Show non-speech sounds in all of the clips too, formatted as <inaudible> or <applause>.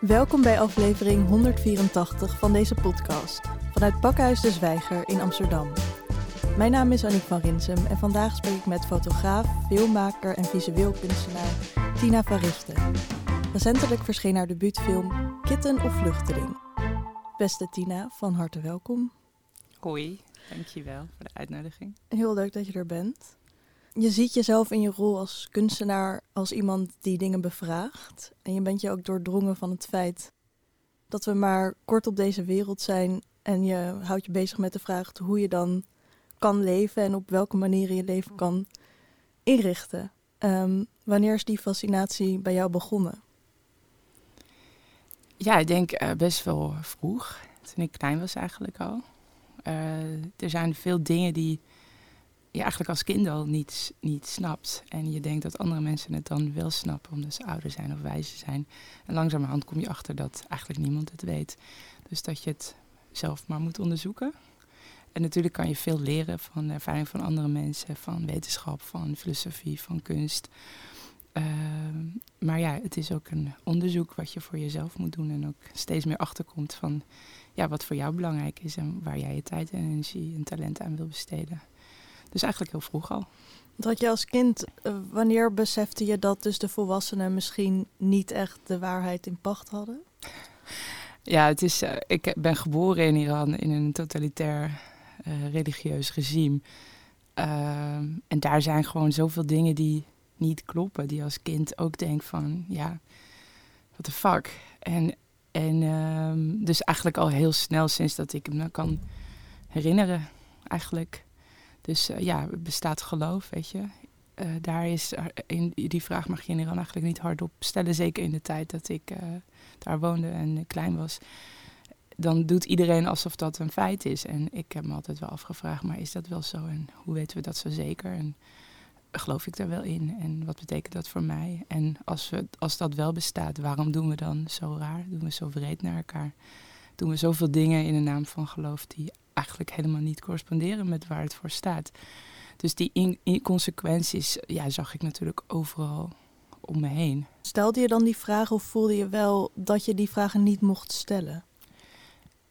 Welkom bij aflevering 184 van deze podcast vanuit Pakhuis de Zwijger in Amsterdam. Mijn naam is Annick van Rinsum en vandaag spreek ik met fotograaf, filmmaker en visueel kunstenaar Tina Variste. Recentelijk verscheen haar debuutfilm Kitten of Vluchteling. Beste Tina, van harte welkom. Hoi, dankjewel voor de uitnodiging. Heel leuk dat je er bent. Je ziet jezelf in je rol als kunstenaar als iemand die dingen bevraagt. En je bent je ook doordrongen van het feit dat we maar kort op deze wereld zijn. En je houdt je bezig met de vraag hoe je dan kan leven en op welke manier je leven kan inrichten. Ehm, wanneer is die fascinatie bij jou begonnen? Ja, ik denk uh, best wel vroeg. Toen ik klein was eigenlijk al. Uh, er zijn veel dingen die je eigenlijk als kind al niet, niet snapt. En je denkt dat andere mensen het dan wel snappen, omdat ze ouder zijn of wijzer zijn. En langzamerhand kom je achter dat eigenlijk niemand het weet. Dus dat je het zelf maar moet onderzoeken. En natuurlijk kan je veel leren van de ervaring van andere mensen, van wetenschap, van filosofie, van kunst. Uh, maar ja, het is ook een onderzoek wat je voor jezelf moet doen en ook steeds meer achterkomt van ja, wat voor jou belangrijk is en waar jij je tijd en energie en talent aan wil besteden. Dus eigenlijk heel vroeg al. Dat je als kind, uh, wanneer besefte je dat dus de volwassenen misschien niet echt de waarheid in pacht hadden? Ja, het is, uh, ik ben geboren in Iran in een totalitair uh, religieus regime. Ehm, en daar zijn gewoon zoveel dingen die niet kloppen. Die als kind ook denk van, ja, what the fuck. En, en um, dus eigenlijk al heel snel sinds dat ik me kan herinneren, eigenlijk. Dus uh, ja, bestaat geloof, weet je. Uh, daar is, in, die vraag mag je in Iran eigenlijk niet hardop stellen. Zeker in de tijd dat ik daar woonde en klein was. Dan doet iedereen alsof dat een feit is. En ik heb me altijd wel afgevraagd, maar is dat wel zo? En hoe weten we dat zo zeker? En geloof ik daar wel in? En wat betekent dat voor mij? En als, we, als dat wel bestaat, waarom doen we dan zo raar? Doen we zo wreed naar elkaar? Doen we zoveel dingen in de naam van geloof die eigenlijk helemaal niet corresponderen met waar het voor staat? Dus die inconsequenties ja, zag ik natuurlijk overal om me heen. Stelde je dan die vragen of voelde je wel dat je die vragen niet mocht stellen?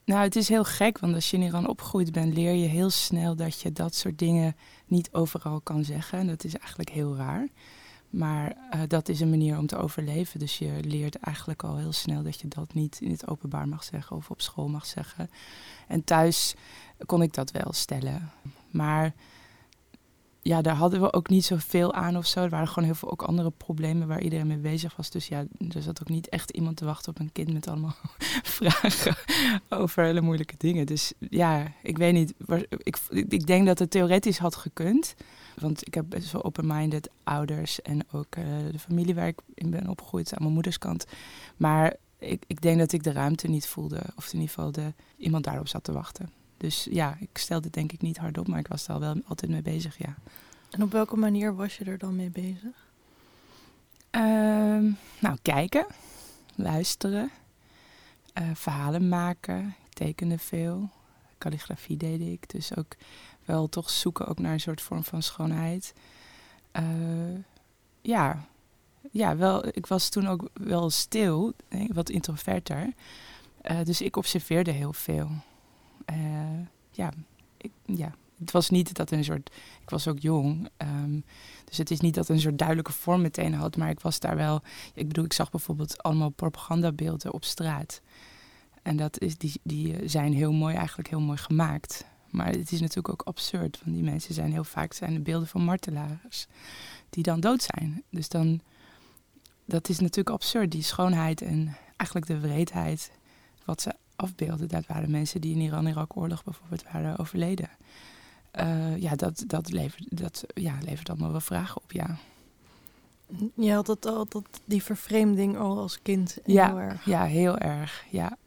Nou, het is heel gek, want als je in Iran opgegroeid bent, leer je heel snel dat je dat soort dingen niet overal kan zeggen. En dat is eigenlijk heel raar. Maar uh, dat is een manier om te overleven. Dus je leert eigenlijk al heel snel dat je dat niet in het openbaar mag zeggen of op school mag zeggen. En thuis kon ik dat wel stellen. Maar ja, daar hadden we ook niet zoveel aan of zo. Er waren gewoon heel veel ook andere problemen waar iedereen mee bezig was. Dus ja, er zat ook niet echt iemand te wachten op een kind met allemaal <laughs> vragen over hele moeilijke dingen. Dus ja, ik weet niet. Ik, ik denk dat het theoretisch had gekund. Want ik heb best wel open-minded ouders en ook uh, de familie waar ik in ben opgegroeid aan mijn moeders kant. Maar ik, ik denk dat ik de ruimte niet voelde. Of in ieder geval de, iemand daarop zat te wachten. Dus ja, ik stelde denk ik niet hardop, maar ik was er wel altijd mee bezig, ja. En op welke manier was je er dan mee bezig? Uh, nou, kijken, luisteren, uh, verhalen maken. Ik tekende veel. Calligrafie deed ik. Dus ook wel toch zoeken ook naar een soort vorm van schoonheid. Uh, ja, ja wel, ik was toen ook wel stil, wat introverter. Uh, dus ik observeerde heel veel. Uh, ja, ik, ja, het was niet dat een soort. Ik was ook jong. Um, dus het is niet dat een soort duidelijke vorm meteen had. Maar ik was daar wel. Ik bedoel, ik zag bijvoorbeeld allemaal propagandabeelden op straat. En dat is, die, die zijn heel mooi, eigenlijk heel mooi gemaakt. Maar het is natuurlijk ook absurd. Want die mensen zijn heel vaak zijn de beelden van martelaars. Die dan dood zijn. Dus dan. Dat is natuurlijk absurd. Die schoonheid en eigenlijk de wreedheid. Wat ze afbeelden. Dat waren mensen die in Iran-Irak-oorlog bijvoorbeeld waren overleden. Uh, ja, dat, dat, levert, dat ja, levert allemaal wel vragen op, ja. Je had dat al, dat, die vervreemding al als kind ja, heel erg. Ja, heel erg, ja.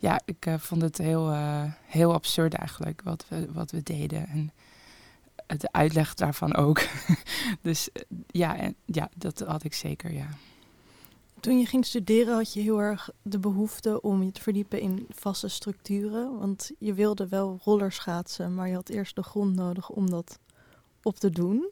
Ja, ik uh, vond het heel, uh, heel absurd eigenlijk wat we, wat we deden. En de uitleg daarvan ook. <laughs> dus ja, en, ja, dat had ik zeker, ja. Toen je ging studeren had je heel erg de behoefte om je te verdiepen in vaste structuren. Want je wilde wel rollerschaatsen, maar je had eerst de grond nodig om dat op te doen.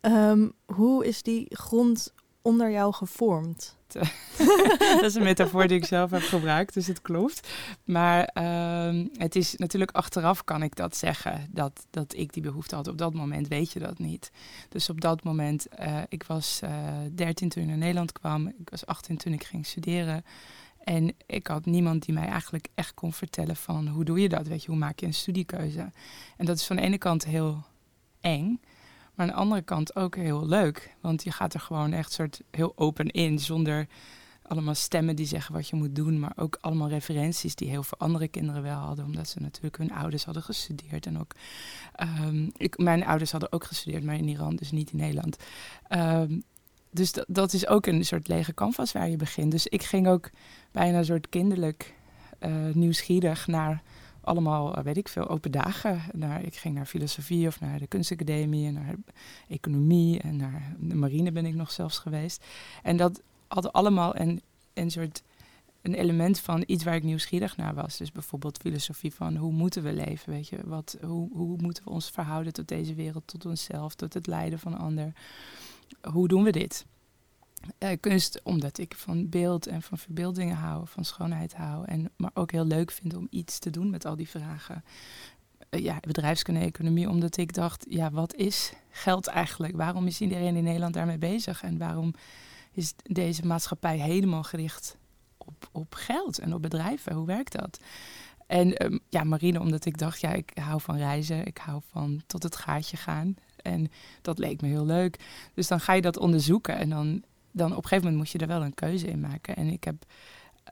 Um, hoe is die grond onder jou gevormd? Dat, <laughs> dat is een metafoor die ik zelf heb gebruikt, dus het klopt. Maar ehm, het is natuurlijk achteraf kan ik dat zeggen, dat, dat ik die behoefte had. Op dat moment weet je dat niet. Dus op dat moment, uh, ik was uh, 13 toen ik naar Nederland kwam, ik was 18 toen ik ging studeren. En ik had niemand die mij eigenlijk echt kon vertellen van hoe doe je dat? Weet je, hoe maak je een studiekeuze? En dat is van de ene kant heel eng. Maar aan de andere kant ook heel leuk. Want je gaat er gewoon echt soort heel open in. Zonder allemaal stemmen die zeggen wat je moet doen. Maar ook allemaal referenties die heel veel andere kinderen wel hadden. Omdat ze natuurlijk hun ouders hadden gestudeerd. En ook um, ik, mijn ouders hadden ook gestudeerd, maar in Iran, dus niet in Nederland. Um, dus dat, is ook een soort lege canvas waar je begint. Dus ik ging ook bijna een soort kinderlijk uh, nieuwsgierig naar allemaal, eh, weet ik veel, open dagen. Naar, ik ging naar filosofie of naar de kunstacademie en naar economie en naar de marine ben ik nog zelfs geweest. En dat had allemaal een, een soort een element van iets waar ik nieuwsgierig naar was. Dus bijvoorbeeld filosofie van hoe moeten we leven, weet je? Wat, hoe, hoe moeten we ons verhouden tot deze wereld, tot onszelf, tot het lijden van ander? Hoe doen we dit? Uh, kunst, omdat ik van beeld en van verbeeldingen hou, van schoonheid hou. En, maar ook heel leuk vind om iets te doen met al die vragen. Uh, ja, bedrijfskunde, economie, omdat ik dacht, ja, wat is geld eigenlijk? Waarom is iedereen in Nederland daarmee bezig? En waarom is deze maatschappij helemaal gericht op, op geld en op bedrijven? Hoe werkt dat? En um, ja, marine, omdat ik dacht, ja, ik hou van reizen, ik hou van tot het gaatje gaan. En dat leek me heel leuk. Dus dan ga je dat onderzoeken en dan dan op een gegeven moment moet je er wel een keuze in maken. En ik, heb,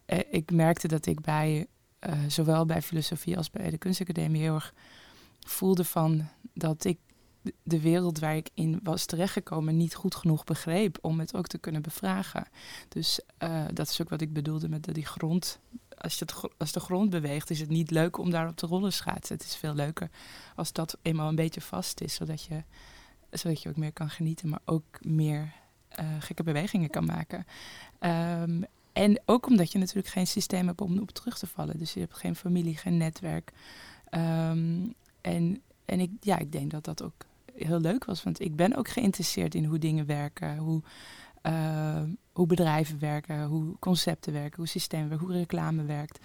eh, ik merkte dat ik bij, uh, zowel bij filosofie als bij de kunstacademie heel erg voelde van dat ik de wereld waar ik in was terechtgekomen niet goed genoeg begreep om het ook te kunnen bevragen. Dus uh, dat is ook wat ik bedoelde met die grond. Als, je het, als de grond beweegt, is het niet leuk om daarop te rollen schaatsen. Het is veel leuker als dat eenmaal een beetje vast is, zodat je, zodat je ook meer kan genieten, maar ook meer uh, gekke bewegingen kan maken. Um, en ook omdat je natuurlijk geen systeem hebt om op terug te vallen. Dus je hebt geen familie, geen netwerk. Um, en en ik, ja, ik denk dat dat ook heel leuk was. Want ik ben ook geïnteresseerd in hoe dingen werken. Hoe, uh, hoe bedrijven werken, hoe concepten werken, hoe systemen werken, hoe reclame werkt.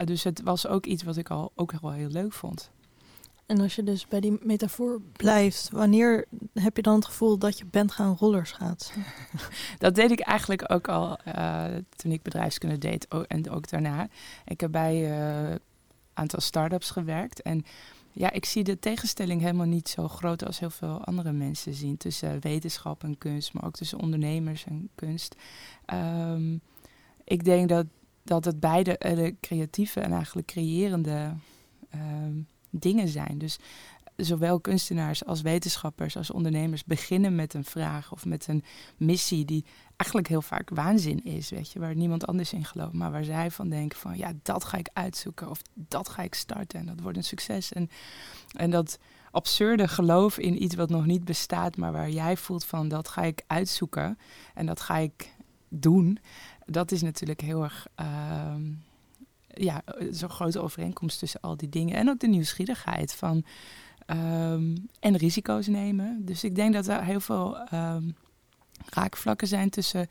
Uh, dus het was ook iets wat ik al ook wel heel leuk vond. En als je dus bij die metafoor blijft, wanneer heb je dan het gevoel dat je bent gaan rollerschaatsen? <laughs> dat deed ik eigenlijk ook al uh, toen ik bedrijfskunde deed en ook daarna. Ik heb bij een uh, aantal start-ups gewerkt en ja, ik zie de tegenstelling helemaal niet zo groot als heel veel andere mensen zien tussen wetenschap en kunst, maar ook tussen ondernemers en kunst. Um, ik denk dat, dat het beide uh, creatieve en eigenlijk creërende um, dingen zijn. Dus zowel kunstenaars als wetenschappers als ondernemers beginnen met een vraag of met een missie die eigenlijk heel vaak waanzin is, weet je, waar niemand anders in gelooft, maar waar zij van denken van ja, dat ga ik uitzoeken of dat ga ik starten en dat wordt een succes. En, en dat absurde geloof in iets wat nog niet bestaat, maar waar jij voelt van dat ga ik uitzoeken en dat ga ik doen, dat is natuurlijk heel erg. Uh, ja, zo'n grote overeenkomst tussen al die dingen. En ook de nieuwsgierigheid van. Um, en risico's nemen. Dus ik denk dat er heel veel um, raakvlakken zijn tussen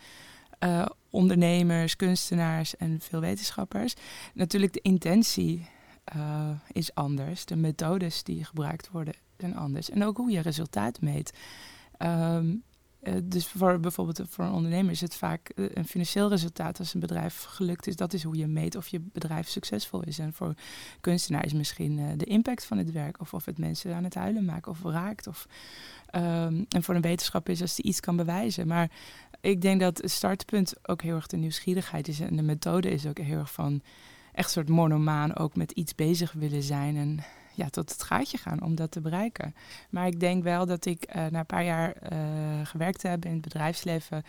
uh, ondernemers, kunstenaars en veel wetenschappers. Natuurlijk, de intentie uh, is anders. De methodes die gebruikt worden zijn anders. En ook hoe je resultaat meet. Um, uh, dus voor bijvoorbeeld voor een ondernemer is het vaak uh, een financieel resultaat als een bedrijf gelukt is. Dat is hoe je meet of je bedrijf succesvol is. En voor kunstenaar is misschien de impact van het werk. Of of het mensen aan het huilen maakt of raakt. Of, um, en voor een wetenschap is als die iets kan bewijzen. Maar ik denk dat het startpunt ook heel erg de nieuwsgierigheid is. En de methode is ook heel erg van echt soort monomaan ook met iets bezig willen zijn. En ja, tot het gaatje gaan om dat te bereiken. Maar ik denk wel dat ik uh, na een paar jaar uh, gewerkt heb in het bedrijfsleven,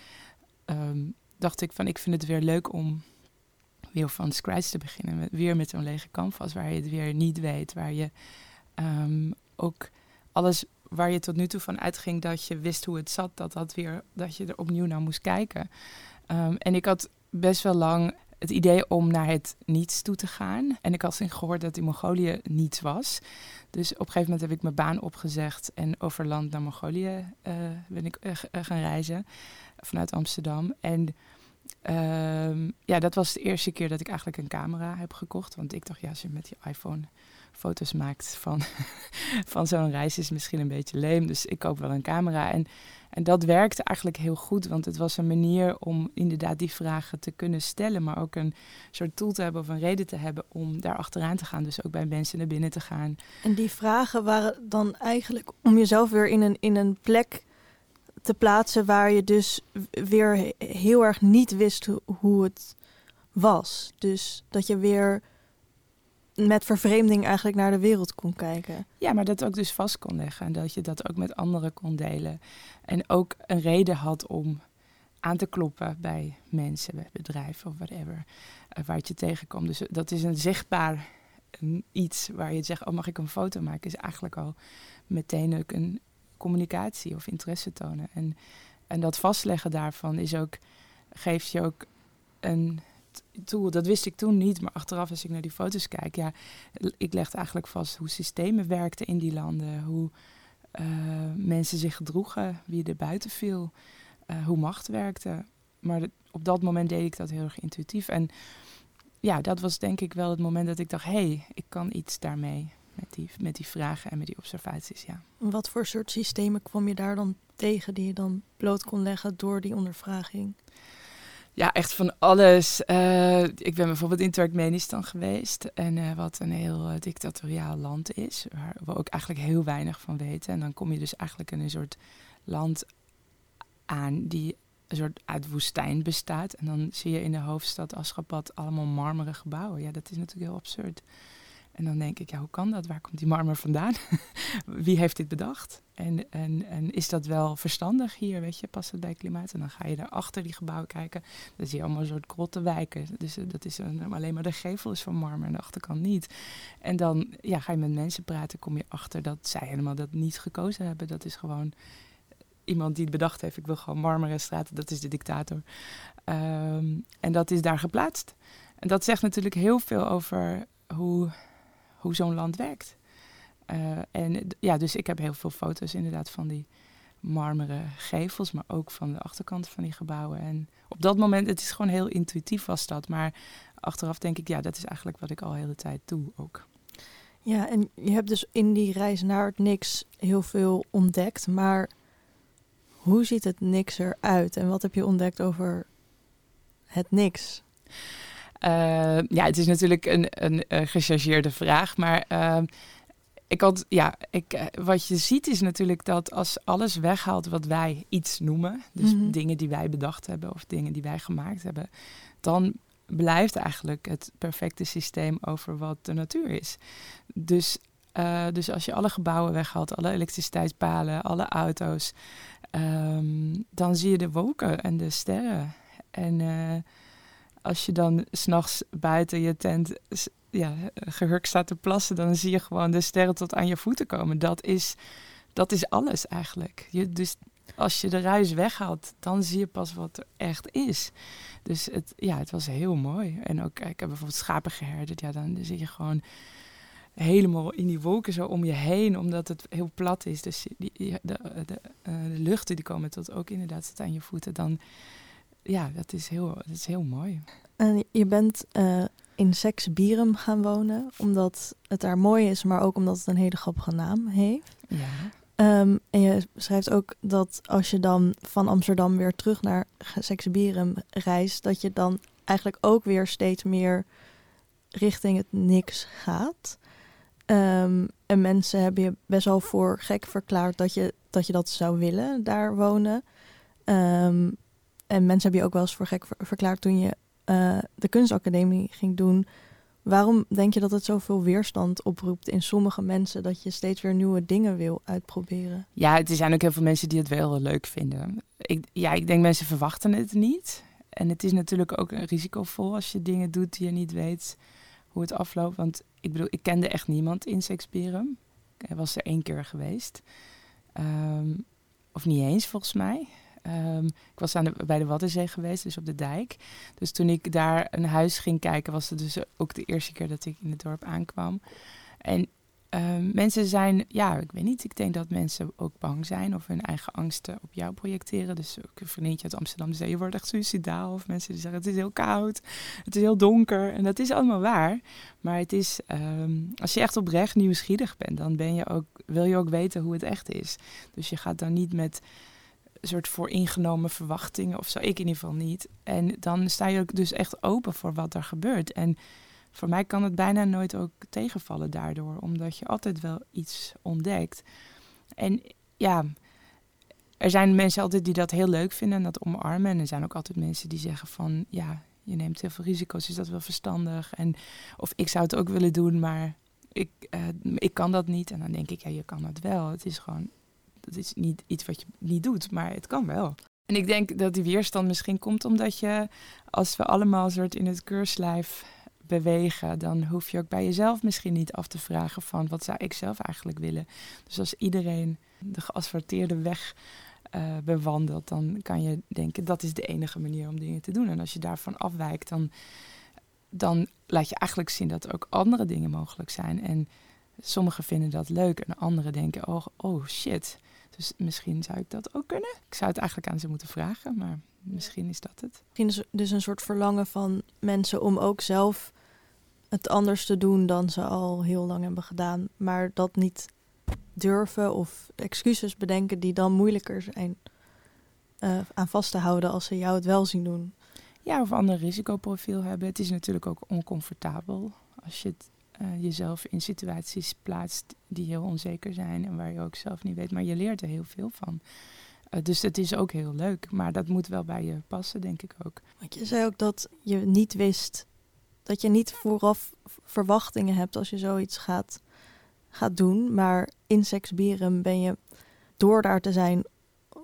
um, dacht ik van ik vind het weer leuk om weer van scratch te beginnen. Met, weer met zo'n lege canvas waar je het weer niet weet. Waar je um, ook alles waar je tot nu toe van uitging dat je wist hoe het zat, dat, dat, weer, dat je er opnieuw naar moest kijken. Um, en ik had best wel lang het idee om naar het niets toe te gaan. En ik had gehoord dat in Mongolië niets was. Dus op een gegeven moment heb ik mijn baan opgezegd en over land naar Mongolië uh, ben ik uh, gaan reizen vanuit Amsterdam. En Ehm, ja, dat was de eerste keer dat ik eigenlijk een camera heb gekocht. Want ik dacht, ja, als je met je iPhone foto's maakt van, <laughs> van zo'n reis is misschien een beetje leem. Dus ik koop wel een camera. En, en dat werkte eigenlijk heel goed, want het was een manier om inderdaad die vragen te kunnen stellen, maar ook een soort tool te hebben of een reden te hebben om daar achteraan te gaan. Dus ook bij mensen naar binnen te gaan. En die vragen waren dan eigenlijk om jezelf weer in een, in een plek te plaatsen waar je dus weer heel erg niet wist hoe het was. Dus dat je weer met vervreemding eigenlijk naar de wereld kon kijken. Ja, maar dat ook dus vast kon leggen en dat je dat ook met anderen kon delen. En ook een reden had om aan te kloppen bij mensen, bij bedrijven of whatever, uh, waar je tegenkomt. Dus dat is een zichtbaar iets waar je zegt, oh mag ik een foto maken, is eigenlijk al meteen ook een communicatie of interesse tonen. En, en dat vastleggen daarvan is ook, geeft je ook een tool. Dat wist ik toen niet, maar achteraf als ik naar die foto's kijk, ja, ik legde eigenlijk vast hoe systemen werkten in die landen, hoe uh, mensen zich gedroegen, wie er buiten viel, uh, hoe macht werkte. Maar op dat moment deed ik dat heel erg intuïtief. En ja, dat was denk ik wel het moment dat ik dacht, hé, hey, ik kan iets daarmee met die, met die vragen en met die observaties, ja. Wat voor soort systemen kwam je daar dan tegen die je dan bloot kon leggen door die ondervraging? Ja, echt van alles. Uh, ik ben bijvoorbeeld in Turkmenistan geweest. En uh, wat een heel uh, dictatoriaal land is. Waar we ook eigenlijk heel weinig van weten. En dan kom je dus eigenlijk in een soort land aan die een soort uit woestijn bestaat. En dan zie je in de hoofdstad Ashgabat allemaal marmeren gebouwen. Ja, dat is natuurlijk heel absurd. En dan denk ik, ja, hoe kan dat? Waar komt die marmer vandaan? <laughs> Wie heeft dit bedacht? En, en, en is dat wel verstandig hier, weet je, past het bij klimaat? En dan ga je daar achter die gebouwen kijken. Dan zie je allemaal een soort grottenwijken. Dus eh, dat is een, alleen maar de gevel is van marmer en de achterkant niet. En dan ja, ga je met mensen praten, kom je achter dat zij helemaal dat niet gekozen hebben. Dat is gewoon iemand die het bedacht heeft. Ik wil gewoon marmeren straten, dat is de dictator. Um, en dat is daar geplaatst. En dat zegt natuurlijk heel veel over hoe hoe zo'n land werkt. Uh, en ja, dus ik heb heel veel foto's inderdaad van die marmeren gevels, maar ook van de achterkant van die gebouwen. En op dat moment, het is gewoon heel intuïtief was dat. Maar achteraf denk ik, ja, dat is eigenlijk wat ik al de hele tijd doe ook. Ja, en je hebt dus in die reis naar het niks heel veel ontdekt. Maar hoe ziet het niks eruit? En wat heb je ontdekt over het niks? Uh, ja, het is natuurlijk een, een, een gechargeerde vraag, maar uh, ik had, ja, ik, eh, wat je ziet is natuurlijk dat als alles weghaalt wat wij iets noemen, dus mm -hmm. dingen die wij bedacht hebben of dingen die wij gemaakt hebben, dan blijft eigenlijk het perfecte systeem over wat de natuur is. Dus, uh, dus als je alle gebouwen weghaalt, alle elektriciteitspalen, alle auto's, um, dan zie je de wolken en de sterren. En uh, als je dan s'nachts buiten je tent ja, gehurkt staat te plassen, dan zie je gewoon de sterren tot aan je voeten komen. Dat is, dat is alles eigenlijk. Je, dus als je de ruis weghaalt, dan zie je pas wat er echt is. Dus het, ja, het was heel mooi. En ook, ik heb bijvoorbeeld schapen geherderd. Ja, dan zie je gewoon helemaal in die wolken zo om je heen, omdat het heel plat is. Dus die, de, uh, de luchten die komen tot ook inderdaad tot aan je voeten. Dan, ja, dat is heel, dat is heel mooi. En je bent uh, in Seksbierum gaan wonen, omdat het daar mooi is, maar ook omdat het een hele grappige naam heeft. Ja. Um, en je schrijft ook dat als je dan van Amsterdam weer terug naar Seksbierum reist, dat je dan eigenlijk ook weer steeds meer richting het niks gaat. Um, en mensen hebben je best wel voor gek verklaard dat je dat, je dat zou willen, daar wonen. Um, en mensen hebben je ook wel eens voor gek verklaard toen je uh, de kunstacademie ging doen. Waarom denk je dat het zoveel weerstand oproept in sommige mensen dat je steeds weer nieuwe dingen wil uitproberen? Ja, er zijn ook heel veel mensen die het wel leuk vinden. Ik, ja, ik denk mensen verwachten het niet. En het is natuurlijk ook risicovol als je dingen doet die je niet weet hoe het afloopt. Want ik bedoel, ik kende echt niemand in Sexpirum. Ik was er één keer geweest. Um, of niet eens volgens mij. Um, ik was aan de, bij de Waddenzee geweest, dus op de dijk. Dus toen ik daar een huis ging kijken, was het dus ook de eerste keer dat ik in het dorp aankwam. En Ehm, mensen zijn, ja, ik weet niet. Ik denk dat mensen ook bang zijn of hun eigen angsten op jou projecteren. Dus ook een vriendje uit Amsterdam Zee wordt echt suicidaal. Of mensen die zeggen het is heel koud, het is heel donker. En dat is allemaal waar. Maar het is, ehm, als je echt oprecht nieuwsgierig bent, dan ben je ook, wil je ook weten hoe het echt is. Dus je gaat dan niet met soort vooringenomen verwachtingen of zo. Ik in ieder geval niet. En dan sta je ook dus echt open voor wat er gebeurt. En voor mij kan het bijna nooit ook tegenvallen daardoor, omdat je altijd wel iets ontdekt. En ja, er zijn mensen altijd die dat heel leuk vinden en dat omarmen. En er zijn ook altijd mensen die zeggen van, ja, je neemt heel veel risico's, is dat wel verstandig? En, of ik zou het ook willen doen, maar ik, uh, ik kan dat niet. En dan denk ik, ja, je kan het wel. Het is gewoon, het is niet iets wat je niet doet, maar het kan wel. En ik denk dat die weerstand misschien komt omdat je, als we allemaal soort in het keurslijf bewegen, dan hoef je ook bij jezelf misschien niet af te vragen van wat zou ik zelf eigenlijk willen. Dus als iedereen de geasfalteerde weg uh, bewandelt, dan kan je denken dat is de enige manier om dingen te doen. En als je daarvan afwijkt, dan, dan laat je eigenlijk zien dat er ook andere dingen mogelijk zijn. En sommigen vinden dat leuk en anderen denken, oh, oh shit. Dus misschien zou ik dat ook kunnen. Ik zou het eigenlijk aan ze moeten vragen, maar misschien is dat het. Misschien is dus een soort verlangen van mensen om ook zelf het anders te doen dan ze al heel lang hebben gedaan, maar dat niet durven of excuses bedenken die dan moeilijker zijn uh, aan vast te houden als ze jou het wel zien doen. Ja, of een ander risicoprofiel hebben. Het is natuurlijk ook oncomfortabel als je het, uh, jezelf in situaties plaatst die heel onzeker zijn en waar je ook zelf niet weet, maar je leert er heel veel van. Uh, dus het is ook heel leuk, maar dat moet wel bij je passen, denk ik ook. Want je zei ook dat je niet wist dat je niet vooraf verwachtingen hebt als je zoiets gaat, gaat doen. Maar in Sexbieren ben je door daar te zijn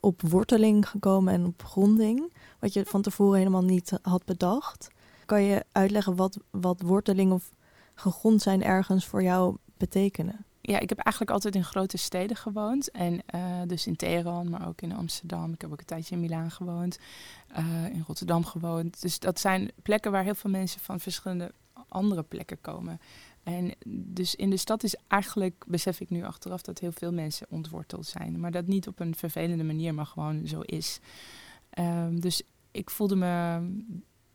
op worteling gekomen en op gronding. Wat je van tevoren helemaal niet had bedacht. Kan je uitleggen wat, wat worteling of gegrond zijn ergens voor jou betekenen? ja, ik heb eigenlijk altijd in grote steden gewoond. En uh, dus in Teheran, maar ook in Amsterdam. Ik heb ook een tijdje in Milaan gewoond. Uh, in Rotterdam gewoond. Dus dat zijn plekken waar heel veel mensen van verschillende andere plekken komen. En dus in de stad is eigenlijk, besef ik nu achteraf, dat heel veel mensen ontworteld zijn. Maar dat niet op een vervelende manier, maar gewoon zo is. Um, dus ik voelde me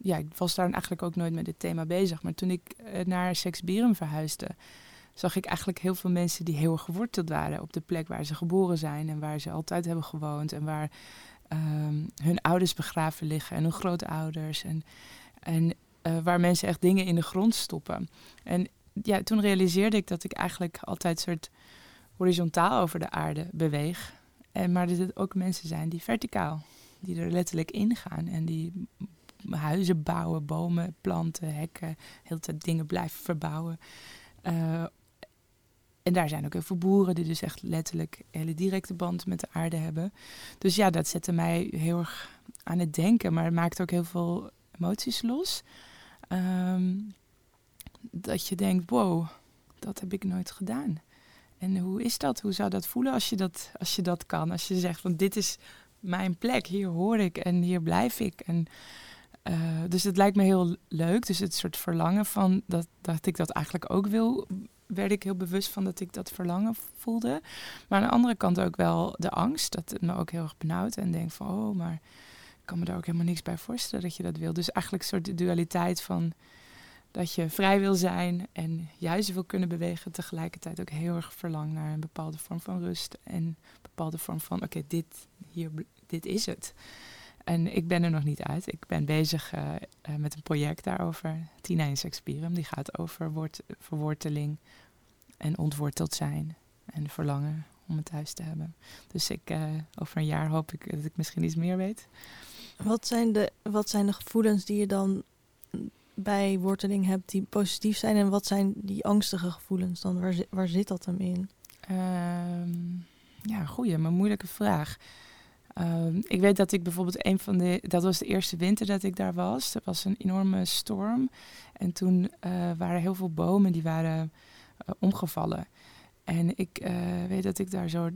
ja, ik was daar eigenlijk ook nooit met dit thema bezig. Maar toen ik uh, naar Sexbirum verhuisde, zag ik eigenlijk heel veel mensen die heel erg geworteld waren op de plek waar ze geboren zijn en waar ze altijd hebben gewoond en waar um, hun ouders begraven liggen en hun grootouders en, en uh, waar mensen echt dingen in de grond stoppen. En ja, toen realiseerde ik dat ik eigenlijk altijd soort horizontaal over de aarde beweeg. En, maar dat het ook mensen zijn die verticaal, die er letterlijk ingaan en die huizen bouwen, bomen planten, hekken, heel tijd dingen blijven verbouwen. Uh, en daar zijn ook heel veel boeren die dus echt letterlijk hele directe band met de aarde hebben. Dus ja, dat zette mij heel erg aan het denken, maar het maakt ook heel veel emoties los. Um, dat je denkt, wow, dat heb ik nooit gedaan. En hoe is dat? Hoe zou dat voelen als je dat, als je dat kan? Als je zegt van dit is mijn plek, hier hoor ik en hier blijf ik. En, uh, dus het lijkt me heel leuk. Dus het soort verlangen van dat, dat ik dat eigenlijk ook wil werd ik heel bewust van dat ik dat verlangen voelde. Maar aan de andere kant ook wel de angst. Dat het me ook heel erg benauwd. En denk van, oh, maar ik kan me daar ook helemaal niks bij voorstellen dat je dat wil. Dus eigenlijk een soort dualiteit van dat je vrij wil zijn en juist wil kunnen bewegen. Tegelijkertijd ook heel erg verlang naar een bepaalde vorm van rust. En een bepaalde vorm van, oké, dit, hier, dit is het. En ik ben er nog niet uit. Ik ben bezig uh, uh, met een project daarover, Tina in Sexpirum. Die gaat over woord, verworteling en ontworteld zijn en verlangen om het thuis te hebben. Dus ik, uh, over een jaar hoop ik dat ik misschien iets meer weet. Wat zijn de, wat zijn de gevoelens die je dan bij worteling hebt die positief zijn? En wat zijn die angstige gevoelens dan? Waar, waar zit dat hem in? Um, ja, goeie, maar moeilijke vraag. Um, ik weet dat ik bijvoorbeeld een van de. Dat was de eerste winter dat ik daar was. Er was een enorme storm. En toen uh, waren heel veel bomen die waren uh, omgevallen. En ik uh, weet dat ik daar zo.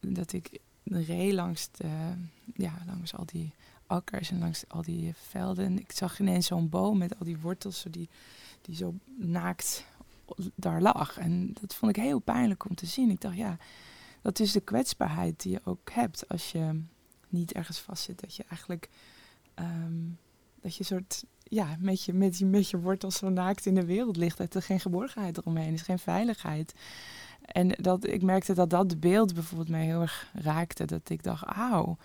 Dat ik reed langs, de, ja, langs al die akkers en langs al die velden. En ik zag ineens zo'n boom met al die wortels zo die, die zo naakt daar lag. En dat vond ik heel pijnlijk om te zien. Ik dacht, ja, dat is de kwetsbaarheid die je ook hebt als je niet ergens vastzit. Dat je eigenlijk, ehm, dat je soort, ja, met je, met, je, met je wortels zo naakt in de wereld ligt. Dat er geen geborgenheid eromheen is, geen veiligheid. En dat, ik merkte dat dat beeld bijvoorbeeld mij heel erg raakte. Dat ik dacht, auw.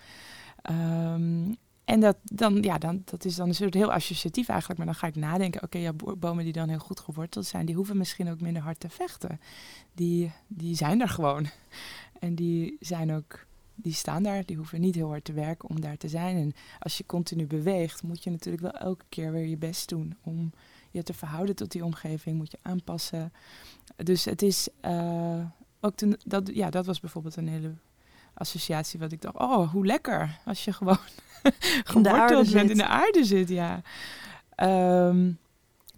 Um, en dat, dan, ja, dan, dat is dan een soort heel associatief eigenlijk. Maar dan ga ik nadenken, oké, ja, bomen die dan heel goed geworteld zijn, die hoeven misschien ook minder hard te vechten. Die, die zijn er gewoon. En die zijn ook, die staan daar, die hoeven niet heel hard te werken om daar te zijn. En als je continu beweegt, moet je natuurlijk wel elke keer weer je best doen om je te verhouden tot die omgeving, moet je aanpassen. Dus het is uh, ook ten, dat, ja, dat was bijvoorbeeld een hele associatie wat ik dacht, oh, hoe lekker als je gewoon <laughs> geworteld bent in de aarde zit, ja. Um,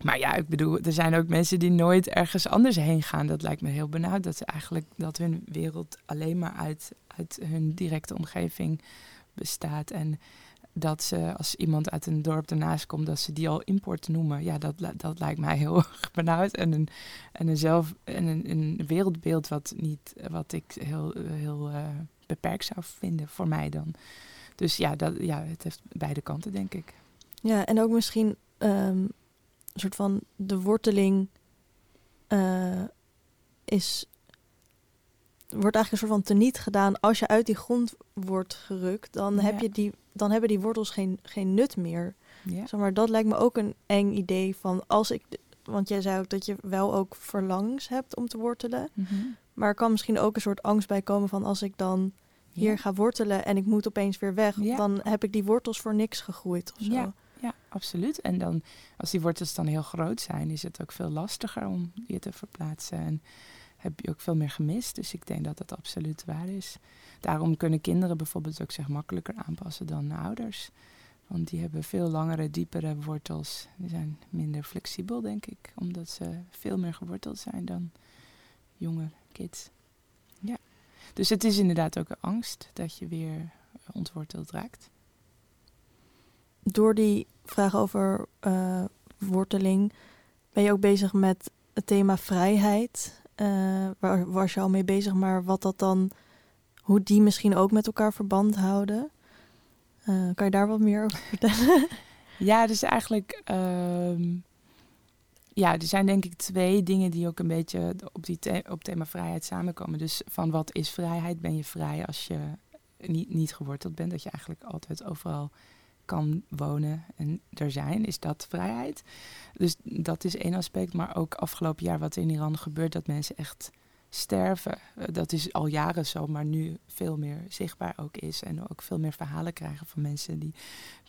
maar ja, ik bedoel, er zijn ook mensen die nooit ergens anders heen gaan. Dat lijkt me heel benauwd. Dat ze eigenlijk dat hun wereld alleen maar uit, hun directe omgeving bestaat. En dat ze als iemand uit een dorp ernaast komt, dat ze die al import noemen. Ja, dat, dat lijkt mij heel <laughs> erg benauwd. En een, en een, zelf, en een, een wereldbeeld wat, niet, wat ik heel, heel uh, beperkt zou vinden voor mij dan. Dus ja, dat, ja, het heeft beide kanten, denk ik. Ja, en ook misschien um, een soort van de worteling uh, is wordt eigenlijk een soort van teniet gedaan. Als je uit die grond wordt gerukt, dan, heb je die, dan hebben die wortels geen, geen nut meer. Ja. Zeg maar dat lijkt me ook een eng idee van als ik. Want jij zei ook dat je wel ook verlangs hebt om te wortelen. Mm -hmm. Maar er kan misschien ook een soort angst bij komen van als ik dan hier ga wortelen en ik moet opeens weer weg, dan heb ik die wortels voor niks gegroeid of zo. Ja. Ja, absoluut. En dan, als die wortels dan heel groot zijn, is het ook veel lastiger om je te verplaatsen. En heb je ook veel meer gemist. Dus ik denk dat dat absoluut waar is. Daarom kunnen kinderen bijvoorbeeld ook zich makkelijker aanpassen dan ouders. Want die hebben veel langere, diepere wortels. Die zijn minder flexibel, denk ik. Omdat ze veel meer geworteld zijn dan jonge kids. Ja. Dus het is inderdaad ook een angst dat je weer ontworteld raakt. Door die vraag over uh, worteling ben je ook bezig met het thema vrijheid. Uh, waar was je al mee bezig, maar wat dat dan, hoe die misschien ook met elkaar verband houden. Uh, kan je daar wat meer over <laughs> vertellen? ja, dus eigenlijk, uh, ja, er zijn denk ik twee dingen die ook een beetje op, die op thema vrijheid samenkomen. Dus van wat is vrijheid? Ben je vrij als je niet, niet geworteld bent? Dat je eigenlijk altijd overal kan wonen en er zijn, is dat vrijheid. Dus dat is één aspect. Maar ook afgelopen jaar wat in Iran gebeurt, dat mensen echt sterven. Eh, dat is al jaren zo, maar nu veel meer zichtbaar ook is. En ook veel meer verhalen krijgen van mensen die,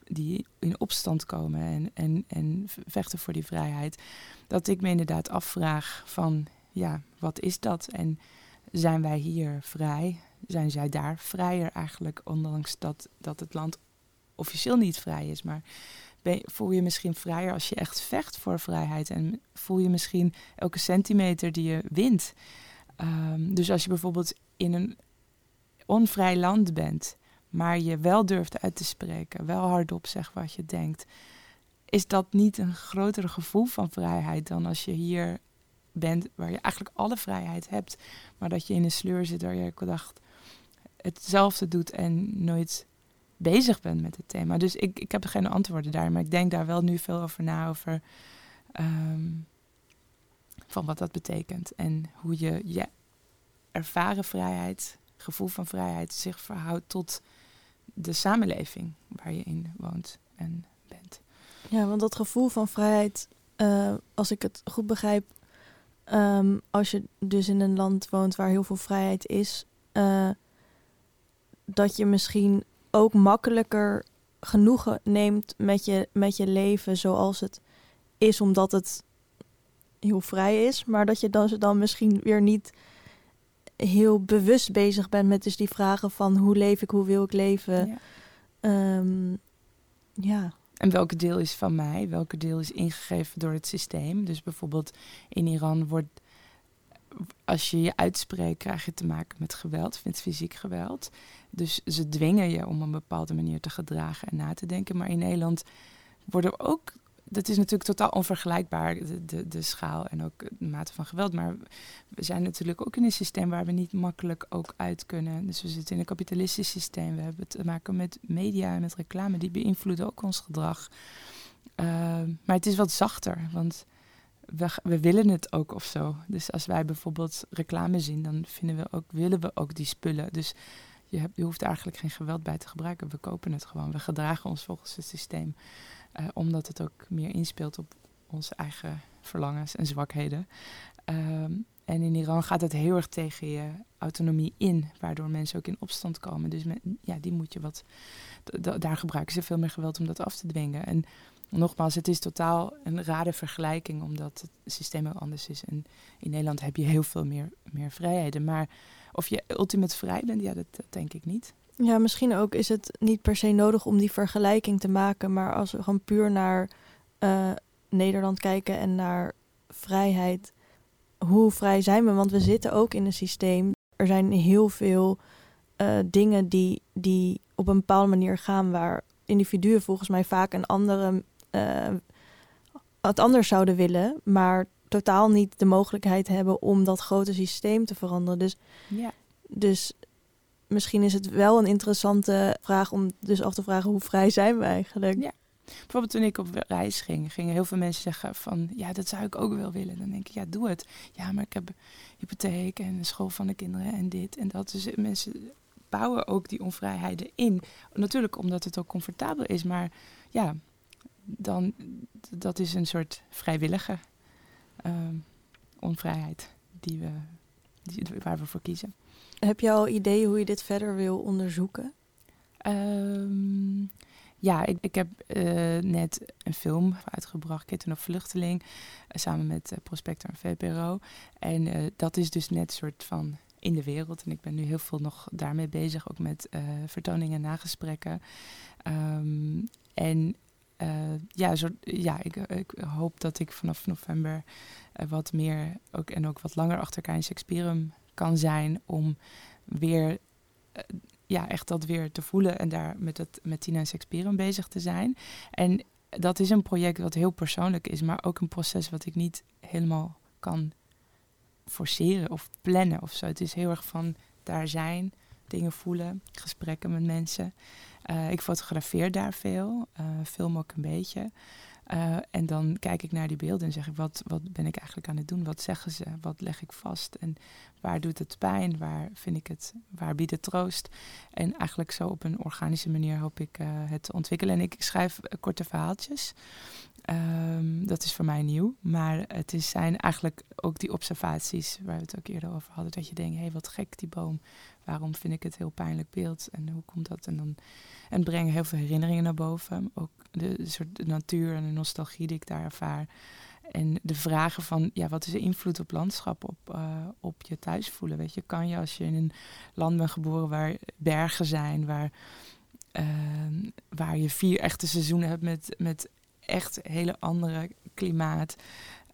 die in opstand komen en, en, en vechten voor die vrijheid. Dat ik me inderdaad afvraag van, ja, wat is dat? En zijn wij hier vrij? Zijn zij daar vrijer eigenlijk, ondanks dat, dat het land officieel niet vrij is. Maar voel je misschien vrijer als je echt vecht voor vrijheid. En voel je misschien elke centimeter die je wint. Um, dus als je bijvoorbeeld in een onvrij land bent, maar je wel durft uit te spreken, wel hardop zegt wat je denkt, is dat niet een groter gevoel van vrijheid dan als je hier bent waar je eigenlijk alle vrijheid hebt, maar dat je in een sleur zit waar je dacht hetzelfde doet en nooit bezig bent met het thema. Dus ik, ik heb geen antwoorden daar, maar ik denk daar wel nu veel over na, over um, van wat dat betekent. En hoe je je ervaren vrijheid, gevoel van vrijheid, zich verhoudt tot de samenleving waar je in woont en bent. Ja, want dat gevoel van vrijheid, uh, als ik het goed begrijp, um, als je dus in een land woont waar heel veel vrijheid is, uh, dat je misschien ook makkelijker genoegen neemt met je, met je leven zoals het is, omdat het heel vrij is. Maar dat je dan, ze dan misschien weer niet heel bewust bezig bent met dus die vragen van hoe leef ik, hoe wil ik leven. Ja. Um, ja. En welke deel is van mij? Welke deel is ingegeven door het systeem? Dus bijvoorbeeld in Iran wordt als je je uitspreekt, krijg je te maken met geweld, met fysiek geweld. Dus ze dwingen je om een bepaalde manier te gedragen en na te denken. Maar in Nederland worden ook dat is natuurlijk totaal onvergelijkbaar, de, de, de, schaal en ook de mate van geweld. Maar we zijn natuurlijk ook in een systeem waar we niet makkelijk ook uit kunnen. Dus we zitten in een kapitalistisch systeem. We hebben te maken met media en met reclame. Die beïnvloeden ook ons gedrag. Uh, maar het is wat zachter, want we, willen het ook of zo. Dus als wij bijvoorbeeld reclame zien, dan vinden we ook, willen we ook die spullen. Dus je, hebt, je hoeft eigenlijk geen geweld bij te gebruiken. We kopen het gewoon. We gedragen ons volgens het systeem. Uh, omdat het ook meer inspeelt op onze eigen verlangens en zwakheden. Um, en in Iran gaat het heel erg tegen je autonomie in, waardoor mensen ook in opstand komen. Dus ja, die moet je wat. Daar gebruiken ze veel meer geweld om dat af te dwingen. En nogmaals, het is totaal een rare vergelijking, omdat het systeem heel anders is. En in Nederland heb je heel veel meer, meer vrijheden. Maar of je ultimate vrij bent, ja, dat, denk ik niet. Ja, misschien ook is het niet per se nodig om die vergelijking te maken. Maar als we gewoon puur naar uh, Nederland kijken en naar vrijheid. Hoe vrij zijn we? Want we zitten ook in een systeem. Er zijn heel veel uh, dingen die, die op een bepaalde manier gaan waar individuen volgens mij vaak een andere uh, wat anders zouden willen, maar totaal niet de mogelijkheid hebben om dat grote systeem te veranderen. Dus, ja. dus misschien is het wel een interessante vraag om dus af te vragen hoe vrij zijn we eigenlijk. Ja. Bijvoorbeeld toen ik op reis ging, gingen heel veel mensen zeggen van ja, dat zou ik ook wel willen. Dan denk ik, ja, doe het. Ja, maar ik heb hypotheek en de school van de kinderen en dit en dat. Dus mensen bouwen ook die onvrijheden in. Natuurlijk omdat het ook comfortabel is, maar ja, dan dat is een soort vrijwillige uh, onvrijheid die we, die, waar we voor kiezen. Heb je al ideeën hoe je dit verder wil onderzoeken? Um, ja, ik, ik heb uh, net een film uitgebracht, Kitten op Vluchteling, uh, samen met uh, Prospector en VPRO. En dat is dus net een soort van in de wereld. En ik ben nu heel veel nog daarmee bezig, ook met vertoningen en nagesprekken. Um, en ja, zo, ja ik, ik, hoop dat ik vanaf november wat meer ook, en ook wat langer achter elkaar in kan zijn om weer ja, echt dat weer te voelen en daar met, het, met Tina en Shakespeare bezig te zijn. En dat is een project wat heel persoonlijk is, maar ook een proces wat ik niet helemaal kan forceren of plannen of zo. Het is heel erg van daar zijn, dingen voelen, gesprekken met mensen. Uh, ik fotografeer daar veel, uh, film ook een beetje. Uh, en dan kijk ik naar die beelden en zeg ik, wat, wat ben ik eigenlijk aan het doen? Wat zeggen ze? Wat leg ik vast? En waar doet het pijn? Waar vind ik het? Waar biedt het troost? En eigenlijk zo op een organische manier hoop ik het te ontwikkelen. En ik schrijf korte verhaaltjes. Um, dat is voor mij nieuw. Maar het is, zijn eigenlijk ook die observaties waar we het ook eerder over hadden. Dat je denkt, hé, hey, wat gek die boom. Waarom vind ik het heel pijnlijk beeld? En hoe komt dat? En dan en brengen heel veel herinneringen naar boven. Ook de, soort de natuur en de nostalgie die ik daar ervaar. En de vragen van, ja, wat is de invloed op landschap, op, uh, op je thuis voelen? Weet je, kan je als je in een land bent geboren waar bergen zijn, waar, uh, waar je vier echte seizoenen hebt met, met echt hele andere klimaat,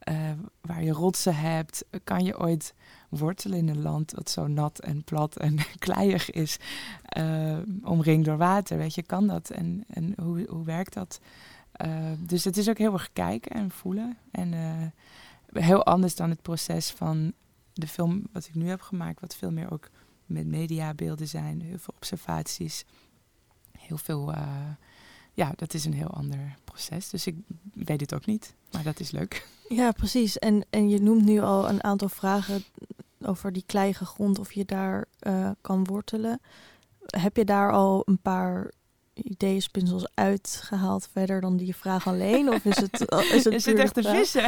uh, waar je rotsen hebt, kan je ooit wortelen in een land wat zo nat en plat en <laughs> kleiig is, uh, omringd door water? Weet je, kan dat? En, en hoe, hoe werkt dat? Uh, dus het is ook heel erg kijken en voelen. En uh, heel anders dan het proces van de film wat ik nu heb gemaakt, wat veel meer ook met mediabeelden zijn, heel veel observaties, heel veel. Ja, dat is een heel ander proces. Dus ik weet het ook niet, maar dat is leuk. Ja, precies. En, en je noemt nu al een aantal vragen over die kleiige grond, of je daar uh, kan wortelen. Heb je daar al een paar ideeën, spinsels uitgehaald verder dan die vraag alleen? Of is het, <laughs> is het, is het echt een vissen?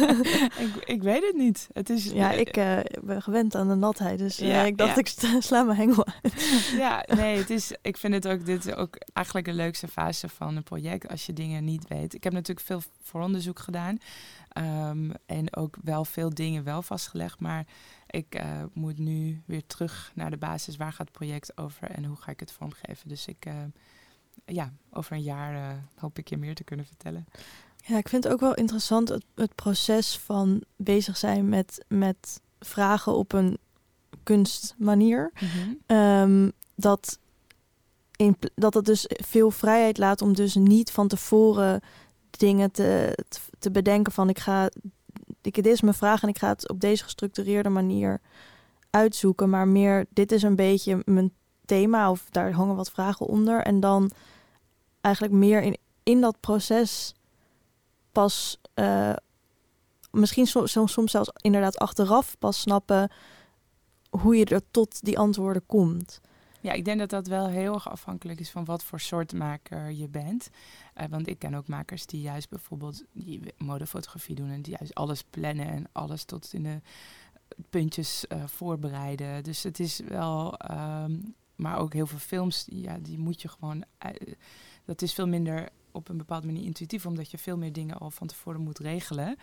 <laughs> ik, ik weet het niet. Het is, ja, ik uh, ben gewend aan de natheid, dus uh, ja, ik dacht ja. ik sla mijn hengel uit. <laughs> ja, nee, het is, ik vind het ook, dit ook eigenlijk de leukste fase van een project, als je dingen niet weet. Ik heb natuurlijk veel vooronderzoek gedaan um, en ook wel veel dingen wel vastgelegd, maar ik uh, moet nu weer terug naar de basis. Waar gaat het project over en hoe ga ik het vormgeven? Dus ik, uh, ja, over een jaar uh, hoop ik je meer te kunnen vertellen. Ja, ik vind het ook wel interessant het, het proces van bezig zijn met, met vragen op een kunstmanier. Mm -hmm. um, dat, in, dat het dus veel vrijheid laat om dus niet van tevoren dingen te, te bedenken van ik ga, dit is mijn vraag en ik ga het op deze gestructureerde manier uitzoeken. Maar meer, dit is een beetje mijn thema of daar hangen wat vragen onder. En dan eigenlijk meer in, in dat proces pas, uh, misschien soms, soms zelfs inderdaad achteraf pas snappen hoe je er tot die antwoorden komt. Ja, ik denk dat dat wel heel erg afhankelijk is van wat voor soort maker je bent. Uh, want ik ken ook makers die juist bijvoorbeeld die modefotografie doen en die juist alles plannen en alles tot in de puntjes uh, voorbereiden. Dus het is wel, um, maar ook heel veel films, ja, die moet je gewoon, uh, dat is veel minder op een bepaalde manier intuïtief, omdat je veel meer dingen al van tevoren moet regelen.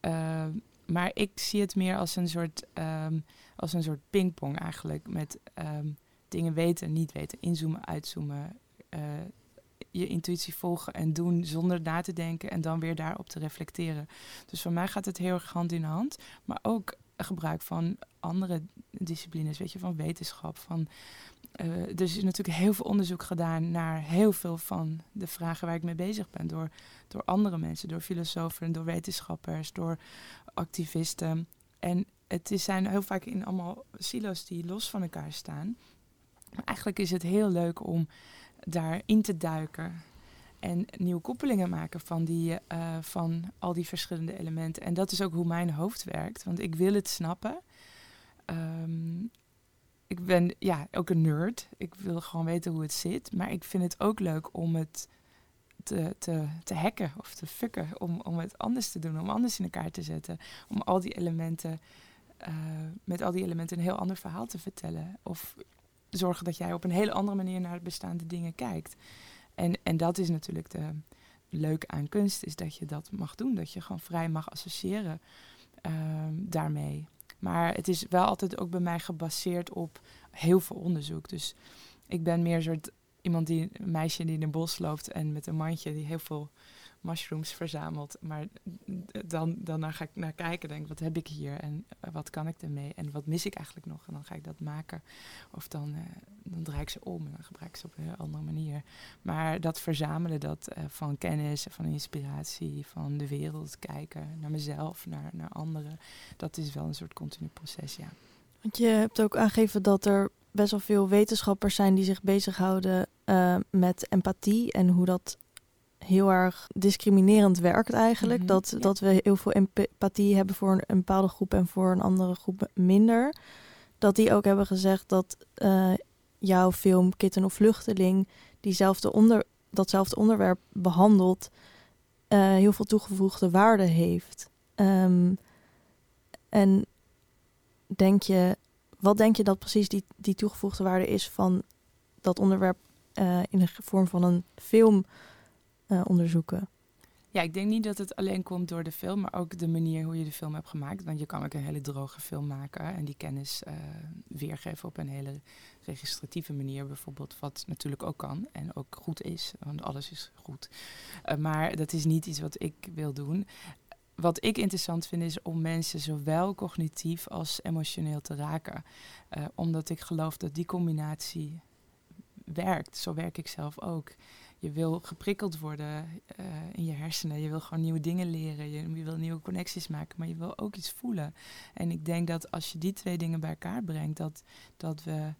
Uh, maar ik zie het meer als een soort, um, als een soort pingpong eigenlijk. Met dingen weten, niet weten, inzoomen, uitzoomen. Uh, je intuïtie volgen en doen zonder na te denken en dan weer daarop te reflecteren. Dus voor mij gaat het heel erg hand in hand. Maar ook gebruik van andere disciplines, weet je, van wetenschap. Van, er is natuurlijk heel veel onderzoek gedaan naar heel veel van de vragen waar ik mee bezig ben. Door, door andere mensen, door filosofen, door wetenschappers, door activisten. En het is, zijn heel vaak in allemaal silo's die los van elkaar staan. Eigenlijk is het heel leuk om daarin te duiken en nieuwe koppelingen maken van, die, uh, van al die verschillende elementen. En dat is ook hoe mijn hoofd werkt, want ik wil het snappen. Um, ik ben ja, ook een nerd. Ik wil gewoon weten hoe het zit. Maar ik vind het ook leuk om het te, te, te hacken of te fucken. Om, om het anders te doen, om anders in elkaar te zetten. Om al die elementen, uh, met al die elementen een heel ander verhaal te vertellen. Of zorgen dat jij op een hele andere manier naar de bestaande dingen kijkt. En, en dat is natuurlijk de leuke aan kunst, is dat je dat mag doen. Dat je gewoon vrij mag associëren uh, daarmee. Maar het is wel altijd ook bij mij gebaseerd op heel veel onderzoek. Dus ik ben meer een soort iemand die een meisje die in een bos loopt en met een mandje die heel veel mushrooms verzamelt. Maar dan, dan ga ik naar kijken, denk wat heb ik hier en eh, wat kan ik ermee en wat mis ik eigenlijk nog? En dan ga ik dat maken. Of dan, uh, dan draai ik ze om en dan gebruik ik ze op een andere manier. Maar dat verzamelen dat uh, van kennis, van inspiratie, van de wereld kijken, naar mezelf, naar, naar anderen, dat is wel een soort continu proces, ja. Want je hebt ook aangegeven dat er best wel veel wetenschappers zijn die zich bezighouden met empathie en hoe dat heel erg discriminerend werkt eigenlijk. Mm -hmm, dat, ja. dat we heel veel empathie hebben voor een, een, bepaalde groep en voor een andere groep minder. Dat die ook hebben gezegd dat uh, jouw film Kitten of Vluchteling diezelfde onder, datzelfde onderwerp behandelt, uh, heel veel toegevoegde waarde heeft. Um, en denk je, wat denk je dat precies die, die toegevoegde waarde is van dat onderwerp uh, in de vorm van een film uh, onderzoeken? Ja, ik denk niet dat het alleen komt door de film, maar ook de manier hoe je de film hebt gemaakt. Want je kan ook een hele droge film maken en die kennis uh, weergeven op een hele registratieve manier, bijvoorbeeld. Wat natuurlijk ook kan en ook goed is, want alles is goed. Uh, maar dat is niet iets wat ik wil doen. Wat ik interessant vind is om mensen zowel cognitief als emotioneel te raken. Omdat ik geloof dat die combinatie werkt. Zo werk ik zelf ook je wil geprikkeld worden uh, in je hersenen. Je wil gewoon nieuwe dingen leren. Je, wil nieuwe connecties maken, maar je wil ook iets voelen. En ik denk dat als je die twee dingen bij elkaar brengt, dat, dat we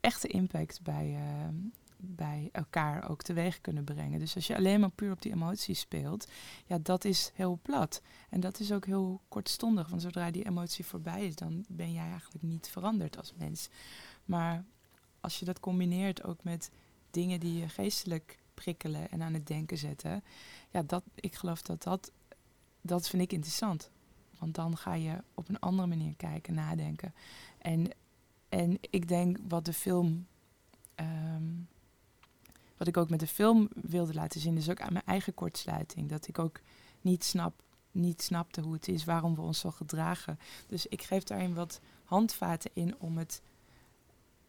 echte impact bij, uh, bij elkaar ook teweeg kunnen brengen. Dus als je alleen maar puur op die emoties speelt, ja, dat is heel plat. En dat is ook heel kortstondig, want zodra die emotie voorbij is, dan ben jij eigenlijk niet veranderd als mens. Maar als je dat combineert ook met dingen die je geestelijk prikkelen en aan het denken zetten. Ja, dat, ik geloof dat dat, dat vind ik interessant. Want dan ga je op een andere manier kijken, nadenken. En, en ik denk wat de film, um, wat ik ook met de film wilde laten zien, is ook aan mijn eigen kortsluiting. Dat ik ook niet snap, niet snapte hoe het is, waarom we ons zo gedragen. Dus ik geef daarin wat handvaten in om het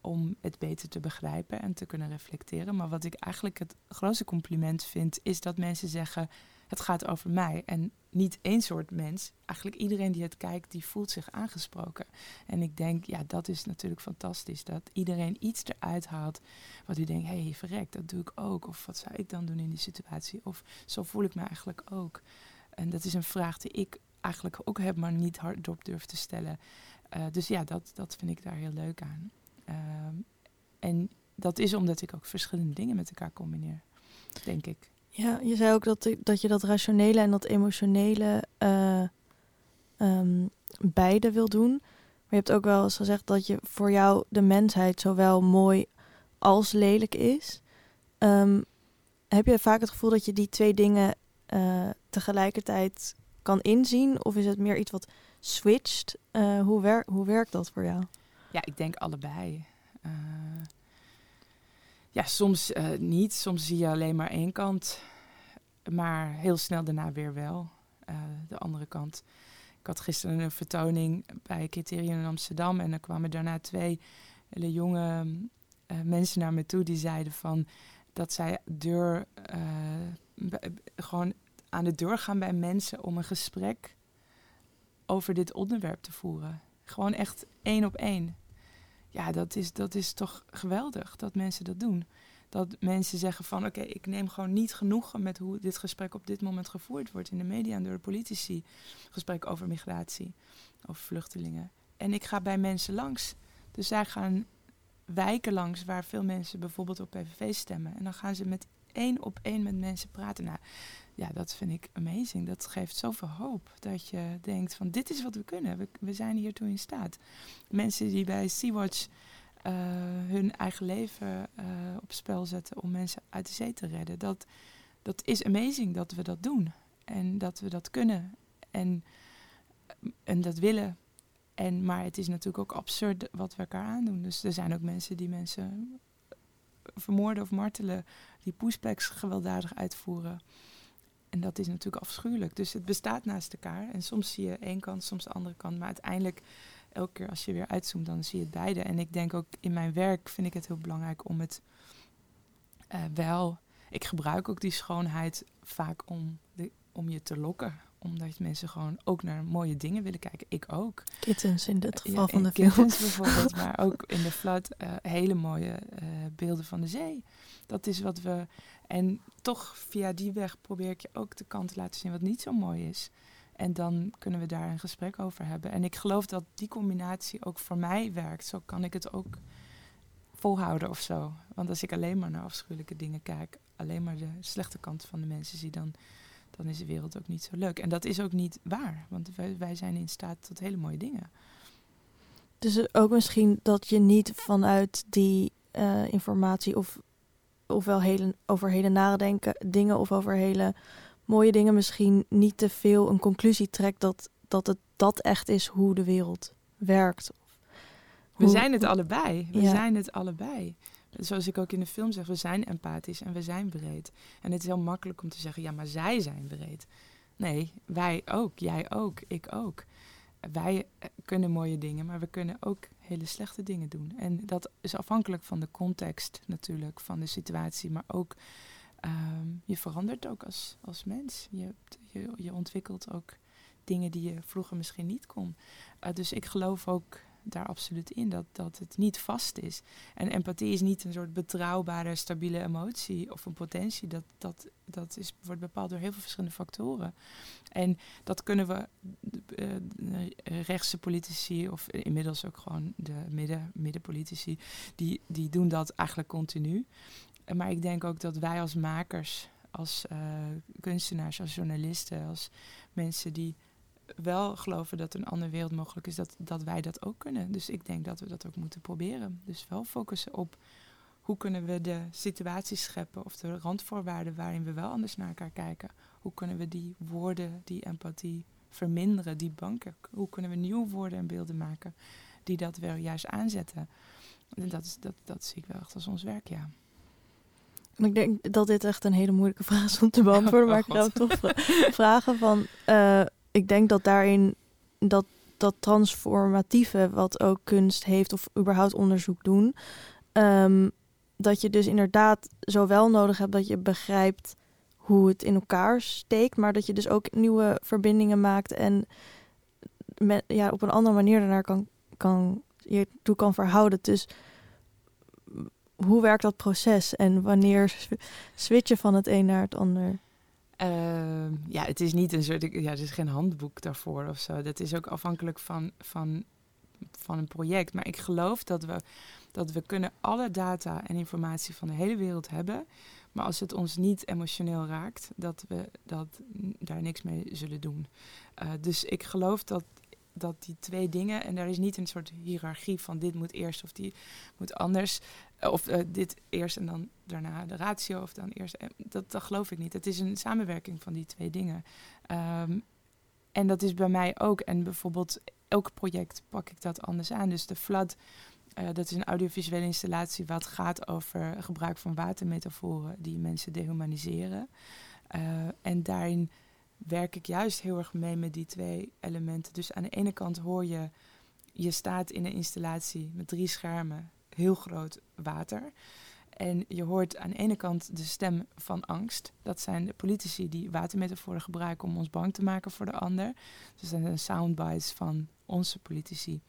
om het beter te begrijpen en te kunnen reflecteren. Maar wat ik eigenlijk het grootste compliment vind, is dat mensen zeggen: het gaat over mij. En niet één soort mens. Eigenlijk iedereen die het kijkt, die voelt zich aangesproken. En ik denk, ja, dat is natuurlijk fantastisch. Dat iedereen iets eruit haalt wat u denkt, hé, hey, verrek, dat doe ik ook. Of wat zou ik dan doen in die situatie? Of zo voel ik me eigenlijk ook. En dat is een vraag die ik eigenlijk ook heb, maar niet hardop durf te stellen. Uh, dus ja, dat, dat vind ik daar heel leuk aan. Uh, en dat is omdat ik ook verschillende dingen met elkaar combineer, denk ik. Ja, je zei ook dat, dat je dat rationele en dat emotionele uh, um, beide wil doen. Maar je hebt ook wel eens gezegd dat je voor jou de mensheid zowel mooi als lelijk is. Um, heb je vaak het gevoel dat je die twee dingen uh, tegelijkertijd kan inzien? Of is het meer iets wat switcht? Uh, hoe, hoe werkt dat voor jou? Ja, ik denk allebei. Uh, ja, soms uh, niet. Soms zie je alleen maar één kant. Maar heel snel daarna weer wel. de andere kant. Ik had gisteren een vertoning bij Criterion in Amsterdam. En er kwamen daarna twee hele jonge mensen naar me toe. Die zeiden van dat zij deur gewoon aan de deur gaan bij mensen om een gesprek over dit onderwerp te voeren. Gewoon echt één op één. Ja, dat is, dat is toch geweldig dat mensen dat doen. Dat mensen zeggen van oké, ik neem gewoon niet genoegen met hoe dit gesprek op dit moment gevoerd wordt in de media en door de politici. Gesprek over migratie, over vluchtelingen. En ik ga bij mensen langs. Dus zij gaan wijken langs waar veel mensen bijvoorbeeld op PVV stemmen. En dan gaan ze met één op één met mensen praten. Nou, ja, dat vind ik amazing. Dat geeft zoveel hoop dat je denkt van dit is wat we kunnen. We, zijn hiertoe in staat. Mensen die bij Sea-Watch uh, hun eigen leven uh, op spel zetten om mensen uit de zee te redden. Dat, dat is amazing dat we dat doen. En dat we dat kunnen. En, en dat willen. En, maar het is natuurlijk ook absurd wat we elkaar aandoen. Dus er zijn ook mensen die mensen vermoorden of martelen, die pushbacks gewelddadig uitvoeren. En dat is natuurlijk afschuwelijk. Dus het bestaat naast elkaar. En soms zie je één kant, soms de andere kant. Maar uiteindelijk, elke keer als je weer uitzoomt, dan zie je het beide. En ik denk ook in mijn werk vind ik het heel belangrijk om het uh, wel. Ik gebruik ook die schoonheid vaak om, de, om je te lokken omdat mensen gewoon ook naar mooie dingen willen kijken. Ik ook. Kittens in dit geval ja, van de films bijvoorbeeld, <laughs> maar ook in de flat uh, hele mooie uh, beelden van de zee. Dat is wat we. En toch via die weg probeer ik je ook de kant te laten zien wat niet zo mooi is. En dan kunnen we daar een gesprek over hebben. En ik geloof dat die combinatie ook voor mij werkt. Zo kan ik het ook volhouden of zo. Want als ik alleen maar naar afschuwelijke dingen kijk, alleen maar de slechte kant van de mensen zie, dan dan is de wereld ook niet zo leuk. En dat is ook niet waar, want wij, zijn in staat tot hele mooie dingen. Dus ook misschien dat je niet vanuit die uh, informatie of ofwel hele, over hele nare dingen of over hele mooie dingen misschien niet te veel een conclusie trekt dat, dat het dat echt is hoe de wereld werkt. We zijn het allebei. We ja. zijn het allebei zoals ik ook in de film zeg, we zijn empathisch en we zijn breed. En het is heel makkelijk om te zeggen, ja, maar zij zijn breed. Nee, wij ook, jij ook, ik ook. Wij eh, kunnen mooie dingen, maar we kunnen ook hele slechte dingen doen. En dat is afhankelijk van de context natuurlijk, van de situatie, maar ook um, je verandert ook als, als mens. Je, je, je ontwikkelt ook dingen die je vroeger misschien niet kon. Uh, dus ik geloof ook daar absoluut in. Dat, dat het niet vast is. En empathie is niet een soort betrouwbare, stabiele emotie of een potentie. Dat, dat, dat is, wordt bepaald door heel veel verschillende factoren. En dat kunnen we, uh, rechtse politici, of inmiddels ook gewoon de midden, middenpolitici, die, die doen dat eigenlijk continu. Maar ik denk ook dat wij als makers, als kunstenaars, als journalisten, als mensen die wel geloven dat een andere wereld mogelijk is, dat, dat wij dat ook kunnen. Dus ik denk dat we dat ook moeten proberen. Dus wel focussen op hoe kunnen we de situaties scheppen of de randvoorwaarden waarin we wel anders naar elkaar kijken. Hoe kunnen we die woorden, die empathie verminderen, die banken? Hoe kunnen we nieuwe woorden en beelden maken die dat wel juist aanzetten? En dat, is, dat, dat zie ik wel echt als ons werk, ja. Ik denk dat dit echt een hele moeilijke vraag is om te <laughs> beantwoorden, oh, maar ik ga toch vragen van... Uh, ik denk dat daarin dat, dat transformatieve, wat ook kunst heeft of überhaupt onderzoek doen, um, dat je dus inderdaad zowel nodig hebt dat je begrijpt hoe het in elkaar steekt, maar dat je dus ook nieuwe verbindingen maakt en ja, op een andere manier daarnaar kan, kan, je toe kan verhouden. Dus hoe werkt dat proces en wanneer switch je van het een naar het ander? Ehm, ja, het is niet een soort, ja, er is geen handboek daarvoor of zo. Dat is ook afhankelijk van, van, van een project. Maar ik geloof dat we, dat we kunnen alle data en informatie van de hele wereld hebben. Maar als het ons niet emotioneel raakt, dat we dat, daar niks mee zullen doen. Uh, dus ik geloof dat dat die twee dingen, en daar is niet een soort hiërarchie van dit moet eerst of die moet anders, eh, of uh, dit eerst en dan daarna de ratio, of dan eerst, eh, dat, dat geloof ik niet. Het is een samenwerking van die twee dingen. Um, en dat is bij mij ook. En bijvoorbeeld elk project pak ik dat anders aan. Dus de Flood, uh, dat is een audiovisuele installatie wat gaat over gebruik van watermetaforen die mensen dehumaniseren. Uh, en daarin werk ik juist heel erg mee met die twee elementen. Dus aan de ene kant hoor je, je staat in een installatie met drie schermen, heel groot water. En je hoort aan de ene kant de stem van angst. Dat zijn de politici die watermetaforen gebruiken om ons bang te maken voor de ander. Dus dat zijn soundbites van onze politici.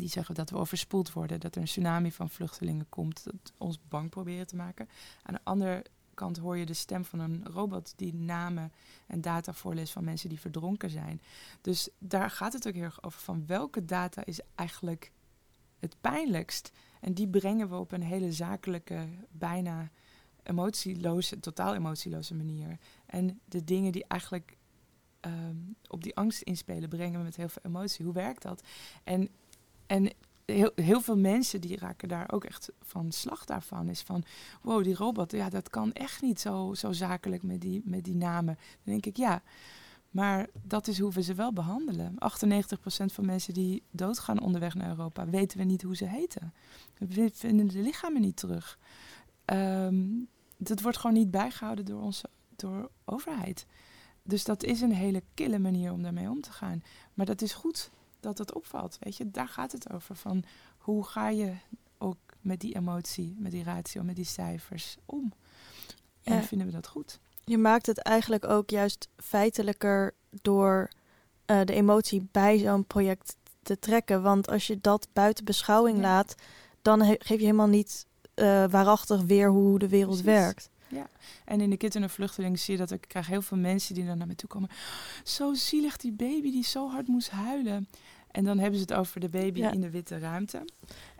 Die zeggen dat we overspoeld worden, dat er een tsunami van vluchtelingen komt, dat ons bang proberen te maken. Aan de andere kant hoor je de stem van een robot die namen en data voorleest van mensen die verdronken zijn. Dus daar gaat het ook heel erg over van welke data is eigenlijk het pijnlijkst. En die brengen we op een hele zakelijke, bijna emotieloze, totaal emotieloze manier. En de dingen die eigenlijk um, op die angst inspelen, brengen we met heel veel emotie. Hoe werkt dat? En, en heel, veel mensen die raken daar ook echt van slag daarvan. Is van, wow, die robot, ja, dat kan echt niet zo, zo zakelijk met die, met die namen. Dan denk ik, ja, maar dat is hoe we ze wel behandelen. 98% van mensen die doodgaan onderweg naar Europa, weten we niet hoe ze heten. We vinden de lichamen niet terug. Um, dat wordt gewoon niet bijgehouden door onze door overheid. Dus dat is een hele kille manier om daarmee om te gaan. Maar dat is goed dat het opvalt. Weet je, daar gaat het over. Van hoe ga je ook met die emotie, met die ratio, met die cijfers om? En ja. vinden we dat goed? Je maakt het eigenlijk ook juist feitelijker door uh, de emotie bij zo'n project te trekken. Want als je dat buiten beschouwing ja. laat, dan geef je helemaal niet uh, waarachtig weer hoe de wereld Precies. werkt. Ja, en in de Kitten en Vluchteling zie je dat ik krijg heel veel mensen die dan naar me toe komen. Zo zielig die baby die zo hard moest huilen. En dan hebben ze het over de baby ja. in de witte ruimte.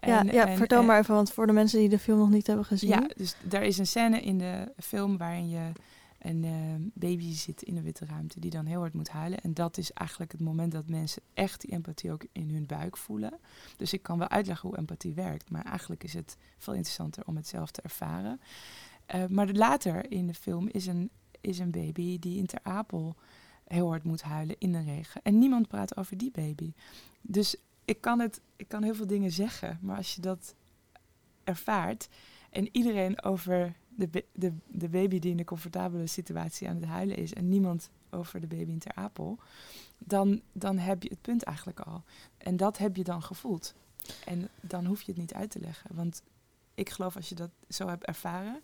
En, ja, ja en, vertel en, maar even, want voor de mensen die de film nog niet hebben gezien. Ja, dus daar is een scène in de film waarin je een uh, baby zit in de witte ruimte die dan heel hard moet huilen. En dat is eigenlijk het moment dat mensen echt die empathie ook in hun buik voelen. Dus ik kan wel uitleggen hoe empathie werkt, maar eigenlijk is het veel interessanter om het zelf te ervaren. Uh, maar later in de film is een, is een baby die in Ter Apel heel hard moet huilen in de regen. En niemand praat over die baby. Dus ik kan, het, ik kan heel veel dingen zeggen, maar als je dat ervaart en iedereen over de, de, de baby die in een comfortabele situatie aan het huilen is en niemand over de baby in Ter Apel, dan, dan heb je het punt eigenlijk al. En dat heb je dan gevoeld. En dan hoef je het niet uit te leggen. Want ik geloof als je dat zo hebt ervaren,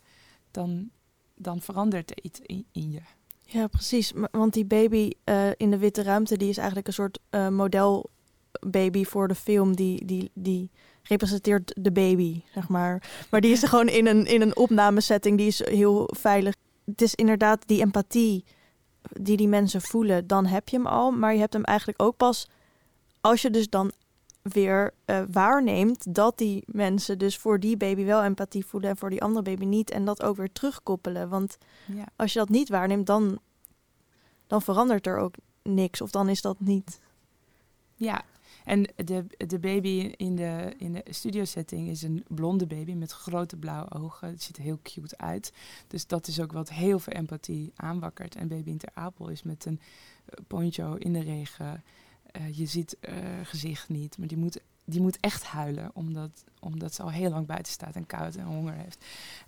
dan, dan verandert er iets in, in je. Ja, precies. Want die baby uh, in de witte ruimte, die is eigenlijk een soort uh, modelbaby voor de film. Die, die, die representeert de baby, zeg maar. Maar die is er <laughs> gewoon in een, in een opnamesetting, die is heel veilig. Het is inderdaad die empathie die die mensen voelen, dan heb je hem al. Maar je hebt hem eigenlijk ook pas als je dus dan weer uh, waarneemt dat die mensen dus voor die baby wel empathie voelen en voor die andere baby niet. En dat ook weer terugkoppelen. Want ja. als je dat niet waarneemt, dan, dan verandert er ook niks. Of dan is dat niet. Ja, en de, de baby in de, in de studiosetting is een blonde baby met grote blauwe ogen. Het ziet er heel cute uit. Dus dat is ook wat heel veel empathie aanwakkert. En baby in Ter Apel is met een poncho in de regen uh, je ziet uh, gezicht niet, maar die moet, die moet echt huilen, omdat, omdat ze al heel lang buiten staat en koud en honger heeft.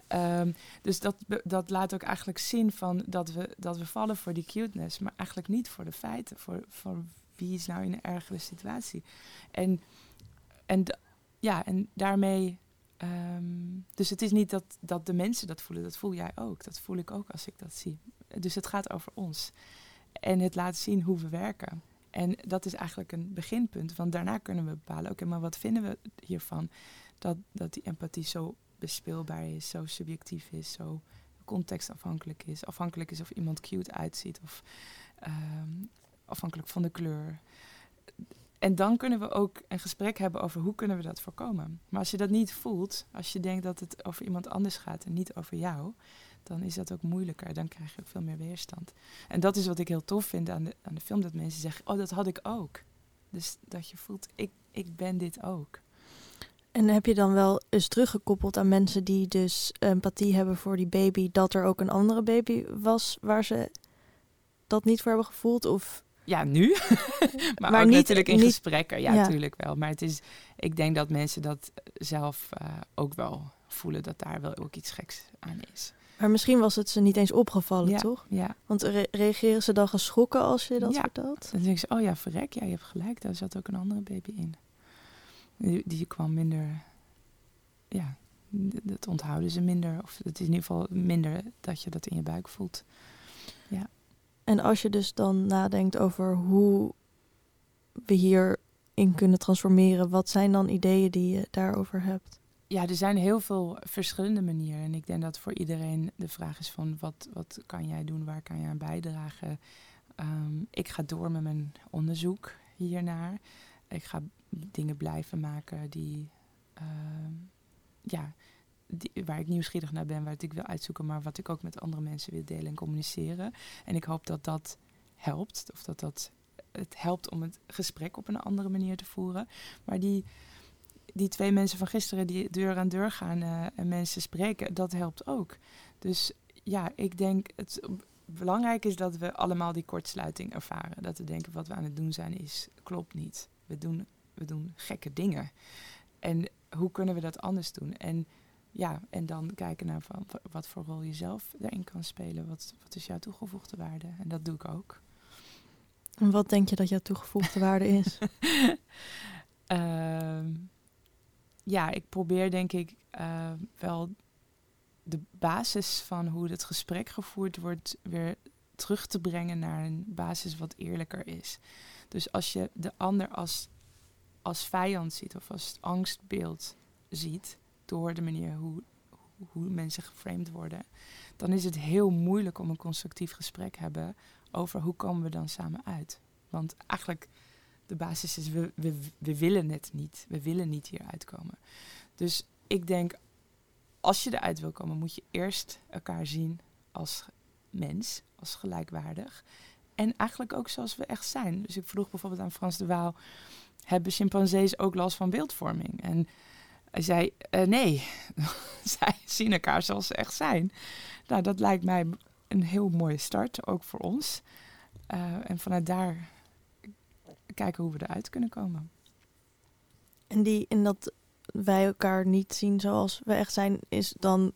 Um, dus dat, dat laat ook eigenlijk zien van dat we, dat we vallen voor die cuteness, maar eigenlijk niet voor de feiten, voor, voor wie is nou in een ergere situatie. En, en, ja, en daarmee. Um, dus het is niet dat, dat de mensen dat voelen, dat voel jij ook. Dat voel ik ook als ik dat zie. Dus het gaat over ons. En het laat zien hoe we werken. En dat is eigenlijk een beginpunt, want daarna kunnen we bepalen, oké, maar wat vinden we hiervan? Dat, dat die empathie zo bespeelbaar is, zo subjectief is, zo contextafhankelijk is. Afhankelijk is of iemand cute uitziet of ehm, afhankelijk van de kleur. En dan kunnen we ook een gesprek hebben over hoe kunnen we dat voorkomen. Maar als je dat niet voelt, als je denkt dat het over iemand anders gaat en niet over jou, dan is dat ook moeilijker. Dan krijg je ook veel meer weerstand. En dat is wat ik heel tof vind aan de, aan de film, dat mensen zeggen, oh dat had ik ook. Dus dat je voelt, ik, ik ben dit ook. En heb je dan wel eens teruggekoppeld aan mensen die dus empathie hebben voor die baby, dat er ook een andere baby was waar ze dat niet voor hebben gevoeld? Of ja, nu. <laughs> <laughs> maar, niet, natuurlijk in gesprekken. Ja, natuurlijk wel. Maar het is, ik denk dat mensen dat zelf uh, ook wel voelen dat daar wel ook iets geks aan is. Maar misschien was het ze niet eens opgevallen, ja, toch? Ja. Want reageren ze dan geschrokken als je dat ja. vertelt? Dan denken ze, oh ja, verrek, ja, je hebt gelijk. Daar zat ook een andere baby in. Die, die kwam minder, ja, dat onthouden ze minder. Of het is in ieder geval minder dat je dat in je buik voelt. Ja. En als je dus dan nadenkt over hoe we hierin kunnen transformeren, wat zijn dan ideeën die je daarover hebt? Ja, er zijn heel veel verschillende manieren. En ik denk dat voor iedereen de vraag is van wat, wat kan jij doen, waar kan je aan bijdragen? Um, ik ga door met mijn onderzoek hiernaar. Ik ga dingen blijven maken die, uh, ja, waar ik nieuwsgierig naar ben, waar ik wil uitzoeken, maar wat ik ook met andere mensen wil delen en communiceren. En ik hoop dat dat helpt, of dat dat het helpt om het gesprek op een andere manier te voeren. Maar die, die twee mensen van gisteren die deur aan deur gaan uh, en mensen spreken, dat helpt ook. Dus ja, ik denk het belangrijk is dat we allemaal die kortsluiting ervaren. Dat we denken wat we aan het doen zijn is klopt niet. We doen, we doen gekke dingen. En hoe kunnen we dat anders doen? En ja, en dan kijken naar van, wat voor rol je zelf daarin kan spelen. Wat, wat is jouw toegevoegde waarde? En dat doe ik ook. En wat denk je dat jouw toegevoegde waarde is? uh, <laughs> ja, ik probeer denk ik uh, wel de basis van hoe het gesprek gevoerd wordt weer terug te brengen naar een basis wat eerlijker is. Dus als je de ander als, als vijand ziet of als angstbeeld ziet, door de manier hoe, hoe mensen geframed worden, dan is het heel moeilijk om een constructief gesprek te hebben over hoe komen we dan samen uit. Want eigenlijk de basis is, we, we, we willen het niet. We willen niet hier uitkomen. Dus ik denk, als je eruit wil komen, moet je eerst elkaar zien als mens, als gelijkwaardig. En eigenlijk ook zoals we echt zijn. Dus ik vroeg bijvoorbeeld aan Frans de Waal, hebben chimpansees ook last van beeldvorming? En hij zei, uh, nee, <laughs> zij zien elkaar zoals ze echt zijn. Nou, dat lijkt mij een heel mooie start, ook voor ons. Uh, en vanuit daar kijken hoe we eruit kunnen komen. En die in dat wij elkaar niet zien zoals we echt zijn, is dan,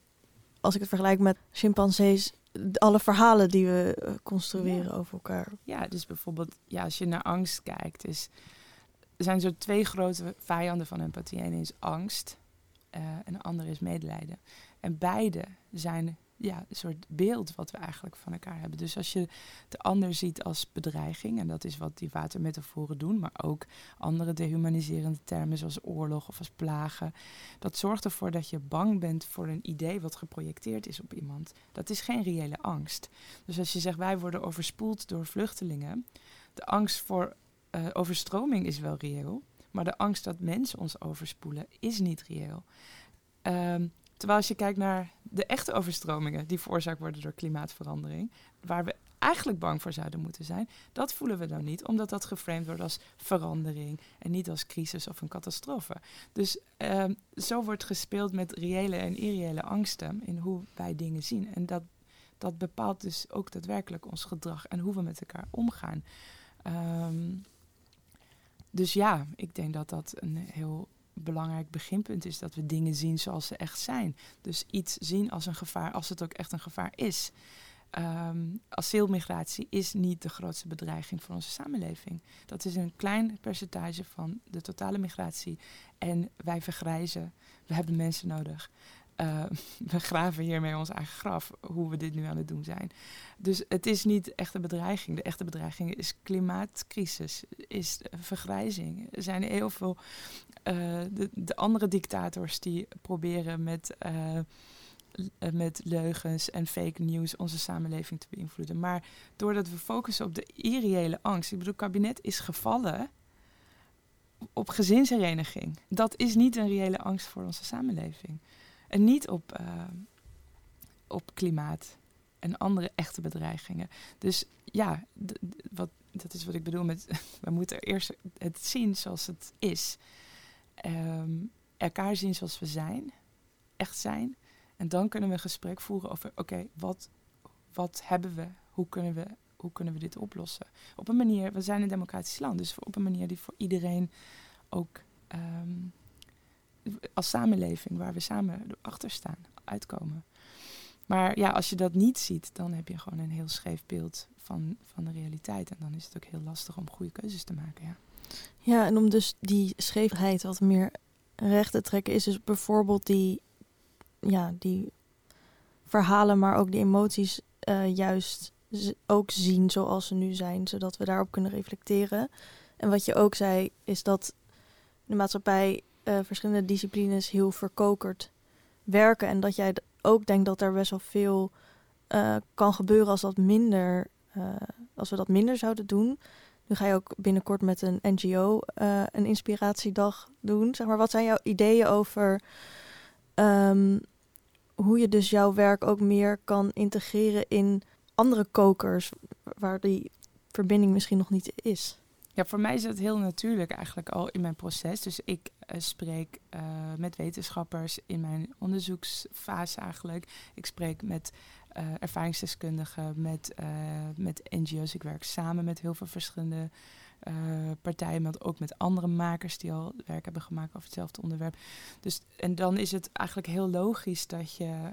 als ik het vergelijk met chimpansees, alle verhalen die we eh, construeren ja. over elkaar. Ja, dus bijvoorbeeld, ja, als je naar angst kijkt, is er zijn zo twee grote vijanden van empathie. Eén is angst uh, en de andere is medelijden. En beide zijn ja, een soort beeld wat we eigenlijk van elkaar hebben. Dus als je de ander ziet als bedreiging, en dat is wat die watermetaforen doen, maar ook andere dehumaniserende termen zoals oorlog of als plagen, dat zorgt ervoor dat je bang bent voor een idee wat geprojecteerd is op iemand. Dat is geen reële angst. Dus als je zegt wij worden overspoeld door vluchtelingen, de angst voor uh, overstroming is wel reëel, maar de angst dat mensen ons overspoelen is niet reëel. Um, terwijl als je kijkt naar de echte overstromingen die veroorzaakt worden door klimaatverandering, waar we eigenlijk bang voor zouden moeten zijn, dat voelen we dan niet, omdat dat geframed wordt als verandering en niet als crisis of een catastrofe. Dus um, zo wordt gespeeld met reële en irreële angsten in hoe wij dingen zien. En dat, dat bepaalt dus ook daadwerkelijk ons gedrag en hoe we met elkaar omgaan. Um, dus ja, ik denk dat dat een heel belangrijk beginpunt is dat we dingen zien zoals ze echt zijn. Dus iets zien als een gevaar, als het ook echt een gevaar is. Um, asielmigratie is niet de grootste bedreiging voor onze samenleving. Dat is een klein percentage van de totale migratie. En wij vergrijzen, we hebben mensen nodig. Uh, <laughs> we graven hiermee ons eigen graf, hoe we dit nu aan het doen zijn. Dus het is niet echt een bedreiging. De echte bedreiging is klimaatcrisis, is vergrijzing. Er zijn heel veel uh, de, de, andere dictators die proberen met, uh, met leugens en fake news onze samenleving te beïnvloeden. Maar doordat we focussen op de irreële angst. Ik bedoel, het kabinet is gevallen op gezinshereniging. Dat is niet een reële angst voor onze samenleving. En niet op, uh, op klimaat en andere echte bedreigingen. Dus ja, wat, dat is wat ik bedoel met... <laughs> we moeten eerst het zien zoals het is. Um, elkaar zien zoals we zijn. Echt zijn. En dan kunnen we een gesprek voeren over... oké, wat, wat hebben we? Hoe kunnen we, hoe kunnen we dit oplossen? Op een manier... We zijn een democratisch land. Dus op een manier die voor iedereen ook... Um, als samenleving waar we samen achter staan, uitkomen. Maar ja, als je dat niet ziet, dan heb je gewoon een heel scheef beeld van, van de realiteit. En dan is het ook heel lastig om goede keuzes te maken. Ja, ja en om dus die scheefheid wat meer recht te trekken, is dus bijvoorbeeld die, ja, die verhalen, maar ook die emoties uh, juist ook zien zoals ze nu zijn, zodat we daarop kunnen reflecteren. En wat je ook zei, is dat de maatschappij uh, verschillende disciplines heel verkokerd werken. En dat jij ook denkt dat er best wel veel uh, kan gebeuren als dat minder, uh, als we dat minder zouden doen. Nu ga je ook binnenkort met een NGO een inspiratiedag doen. Zeg maar, wat zijn jouw ideeën over um, hoe je dus jouw werk ook meer kan integreren in andere kokers, waar die verbinding misschien nog niet is? Ja, voor mij is het heel natuurlijk eigenlijk al in mijn proces. Dus ik spreek uh, met wetenschappers in mijn onderzoeksfase eigenlijk. Ik spreek met uh, ervaringsdeskundigen, met, met NGO's. Ik werk samen met heel veel verschillende partijen, maar ook met andere makers die al werk hebben gemaakt over hetzelfde onderwerp. Dus, en dan is het eigenlijk heel logisch dat je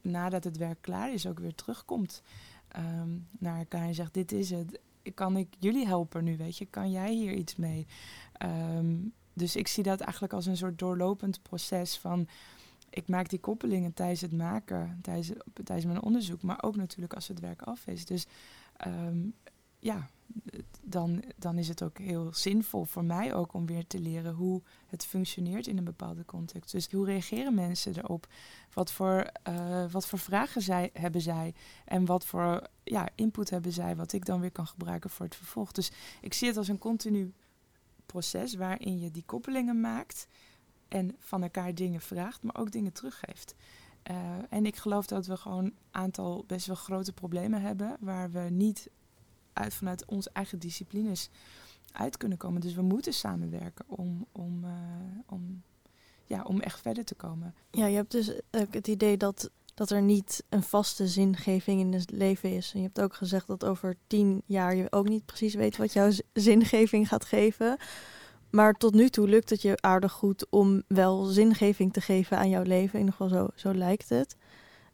nadat het werk klaar is ook weer terugkomt um, naar elkaar en zegt: Dit is het kan ik jullie helpen nu, weet je? Kan jij hier iets mee? Um, dus ik zie dat eigenlijk als een soort doorlopend proces van... Ik maak die koppelingen tijdens het maken, tijdens, tijdens mijn onderzoek, maar ook natuurlijk als het werk af is. Dus um, ja, dan, dan is het ook heel zinvol voor mij ook om weer te leren hoe het functioneert in een bepaalde context. Dus hoe reageren mensen erop? Wat voor, uh, wat voor vragen zij, hebben zij? En wat voor ja, input hebben zij, wat ik dan weer kan gebruiken voor het vervolg. Dus ik zie het als een continu proces waarin je die koppelingen maakt en van elkaar dingen vraagt, maar ook dingen teruggeeft. Uh, en ik geloof dat we gewoon een aantal best wel grote problemen hebben waar we niet uit vanuit onze eigen disciplines uit kunnen komen. Dus we moeten samenwerken om, om, uh, om, ja, om echt verder te komen. Ja, je hebt dus het idee dat, dat er niet een vaste zingeving in het leven is. En je hebt ook gezegd dat over tien jaar je ook niet precies weet wat jouw zingeving gaat geven. Maar tot nu toe lukt het je aardig goed om wel zingeving te geven aan jouw leven. In ieder geval zo, zo lijkt het.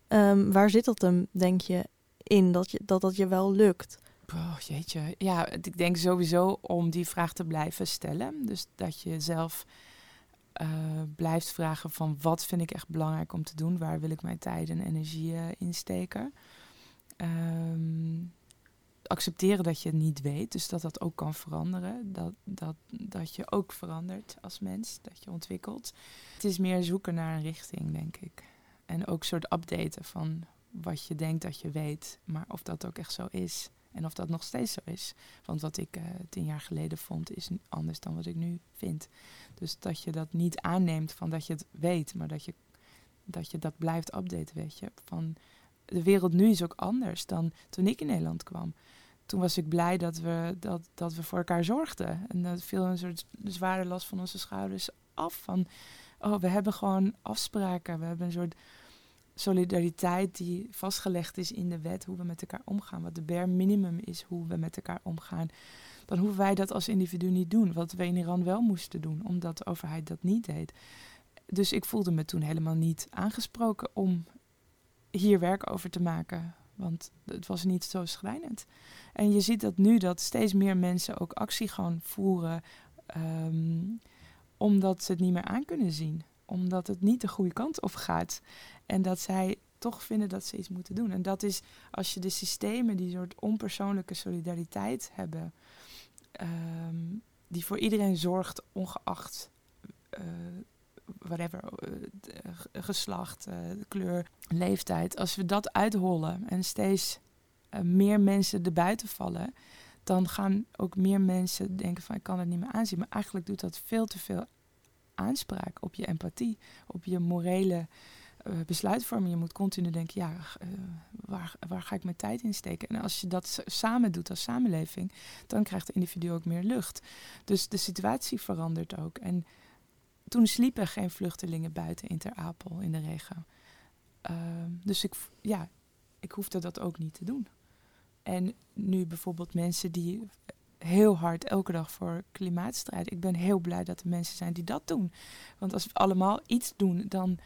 Um, waar zit dat hem, denk je, in dat, je, dat dat je wel lukt? Oh, jeetje. Ja, ik denk sowieso om die vraag te blijven stellen. Dus dat je zelf uh, blijft vragen van wat vind ik echt belangrijk om te doen? Waar wil ik mijn tijd en energie uh, in steken? Um, accepteren dat je het niet weet, dus dat dat ook kan veranderen. Dat, dat, dat je ook verandert als mens, dat je ontwikkelt. Het is meer zoeken naar een richting, denk ik. En ook een soort updaten van wat je denkt dat je weet, maar of dat ook echt zo is. En of dat nog steeds zo is. Want wat ik uh, tien jaar geleden vond, is anders dan wat ik nu vind. Dus dat je dat niet aanneemt van dat je het weet, maar dat je dat, je dat blijft updaten, weet je. Van de wereld nu is ook anders dan toen ik in Nederland kwam. Toen was ik blij dat we, dat, dat we voor elkaar zorgden. En dat viel een soort zware last van onze schouders af. Van, oh, we hebben gewoon afspraken. We hebben een soort solidariteit die vastgelegd is in de wet, hoe we met elkaar omgaan, wat de bare minimum is, hoe we met elkaar omgaan, dan hoeven wij dat als individu niet doen. Wat we in Iran wel moesten doen, omdat de overheid dat niet deed. Dus ik voelde me toen helemaal niet aangesproken om hier werk over te maken. Want het was niet zo schrijnend. En je ziet dat nu dat steeds meer mensen ook actie gaan voeren. Um, omdat ze het niet meer aan kunnen zien omdat het niet de goede kant op gaat. En dat zij toch vinden dat ze iets moeten doen. En dat is als je de systemen die soort onpersoonlijke solidariteit hebben, ehm, die voor iedereen zorgt, ongeacht uh, whatever, uh, geslacht, uh, kleur, leeftijd. Als we dat uithollen en steeds meer mensen erbuiten vallen, dan gaan ook meer mensen denken van ik kan het niet meer aanzien. Maar eigenlijk doet dat veel te veel aanspraak op je empathie, op je morele besluitvorming. Je moet continu denken, ja, uh, waar, waar ga ik mijn tijd in steken? En als je dat samen doet als samenleving, dan krijgt het individu ook meer lucht. Dus de situatie verandert ook. En toen sliepen geen vluchtelingen buiten in Ter Apel in de regen. Uh, dus ik, ja, ik hoefde dat ook niet te doen. En nu bijvoorbeeld mensen die heel hard elke dag voor klimaatstrijd. Ik ben heel blij dat er mensen zijn die dat doen. Want als we allemaal iets doen, dan,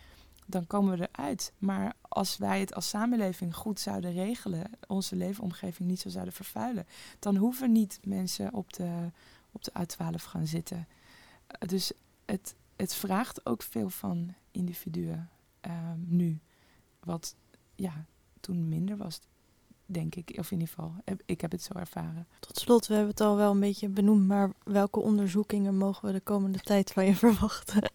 dan komen we eruit. Maar als wij het als samenleving goed zouden regelen, onze leefomgeving niet zo zouden vervuilen, dan hoeven niet mensen op de, op de A12 gaan zitten. Dus het, het vraagt ook veel van individuen um, nu. Wat ja, toen minder was denk ik. Of in ieder geval, ik heb het zo ervaren. Tot slot, we hebben het al wel een beetje benoemd, maar welke onderzoekingen mogen we de komende tijd van je <laughs> verwachten?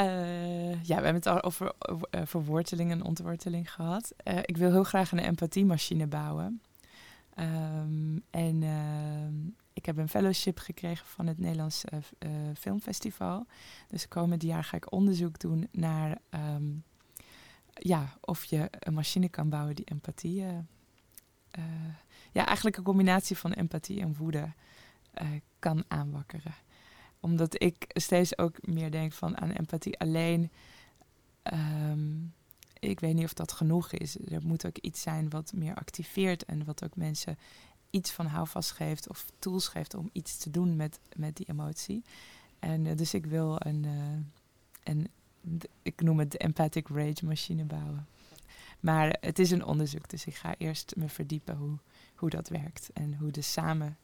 Uh, ja, we hebben het al over uh, verworteling en ontworteling gehad. Uh, ik wil heel graag een empathiemachine bouwen. Um, en ehm, ik heb een fellowship gekregen van het Nederlands Filmfestival. Dus komend jaar ga ik onderzoek doen naar um, ja, of je een machine kan bouwen die empathie. Ja, eigenlijk een combinatie van empathie en woede kan aanwakkeren. Omdat ik steeds ook meer denk van aan empathie alleen. Um, ik weet niet of dat genoeg is. Er moet ook iets zijn wat meer activeert en wat ook mensen iets van houvast geeft of tools geeft om iets te doen met, met die emotie. En dus ik wil een, een ik noem het de empathic rage machine bouwen. Maar het is een onderzoek, dus ik ga eerst me verdiepen hoe, hoe dat werkt en hoe de samen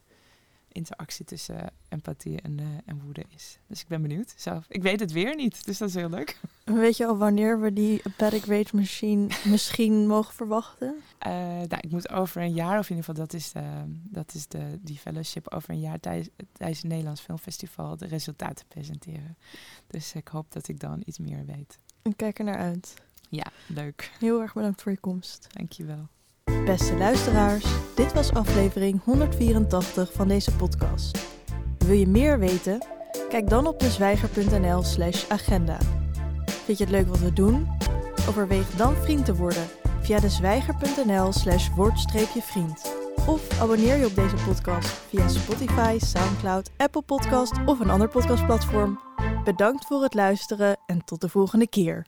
interactie tussen empathie en, uh, en woede is. Dus ik ben benieuwd zelf. Ik weet het weer niet, dus dat is heel leuk. Weet je al wanneer we die Empathic Rage Machine <laughs> misschien mogen verwachten? Uh, nou, ik moet over een jaar, of in ieder geval dat is, de, dat is de, die fellowship, over een jaar tijdens, tijdens het Nederlands Filmfestival de resultaten presenteren. Dus ik hoop dat ik dan iets meer weet. Ik kijk er naar uit. Ja, leuk. Heel erg bedankt voor je komst. Dankjewel. Beste luisteraars, dit was aflevering 184 van deze podcast. Wil je meer weten? Kijk dan op dezwijger.nl slash agenda. Vind je het leuk wat we doen? Overweeg dan vriend te worden via dezwijger.nl slash word-vriend. Of abonneer je op deze podcast via Spotify, Soundcloud, Apple Podcast of een ander podcastplatform. Bedankt voor het luisteren en tot de volgende keer.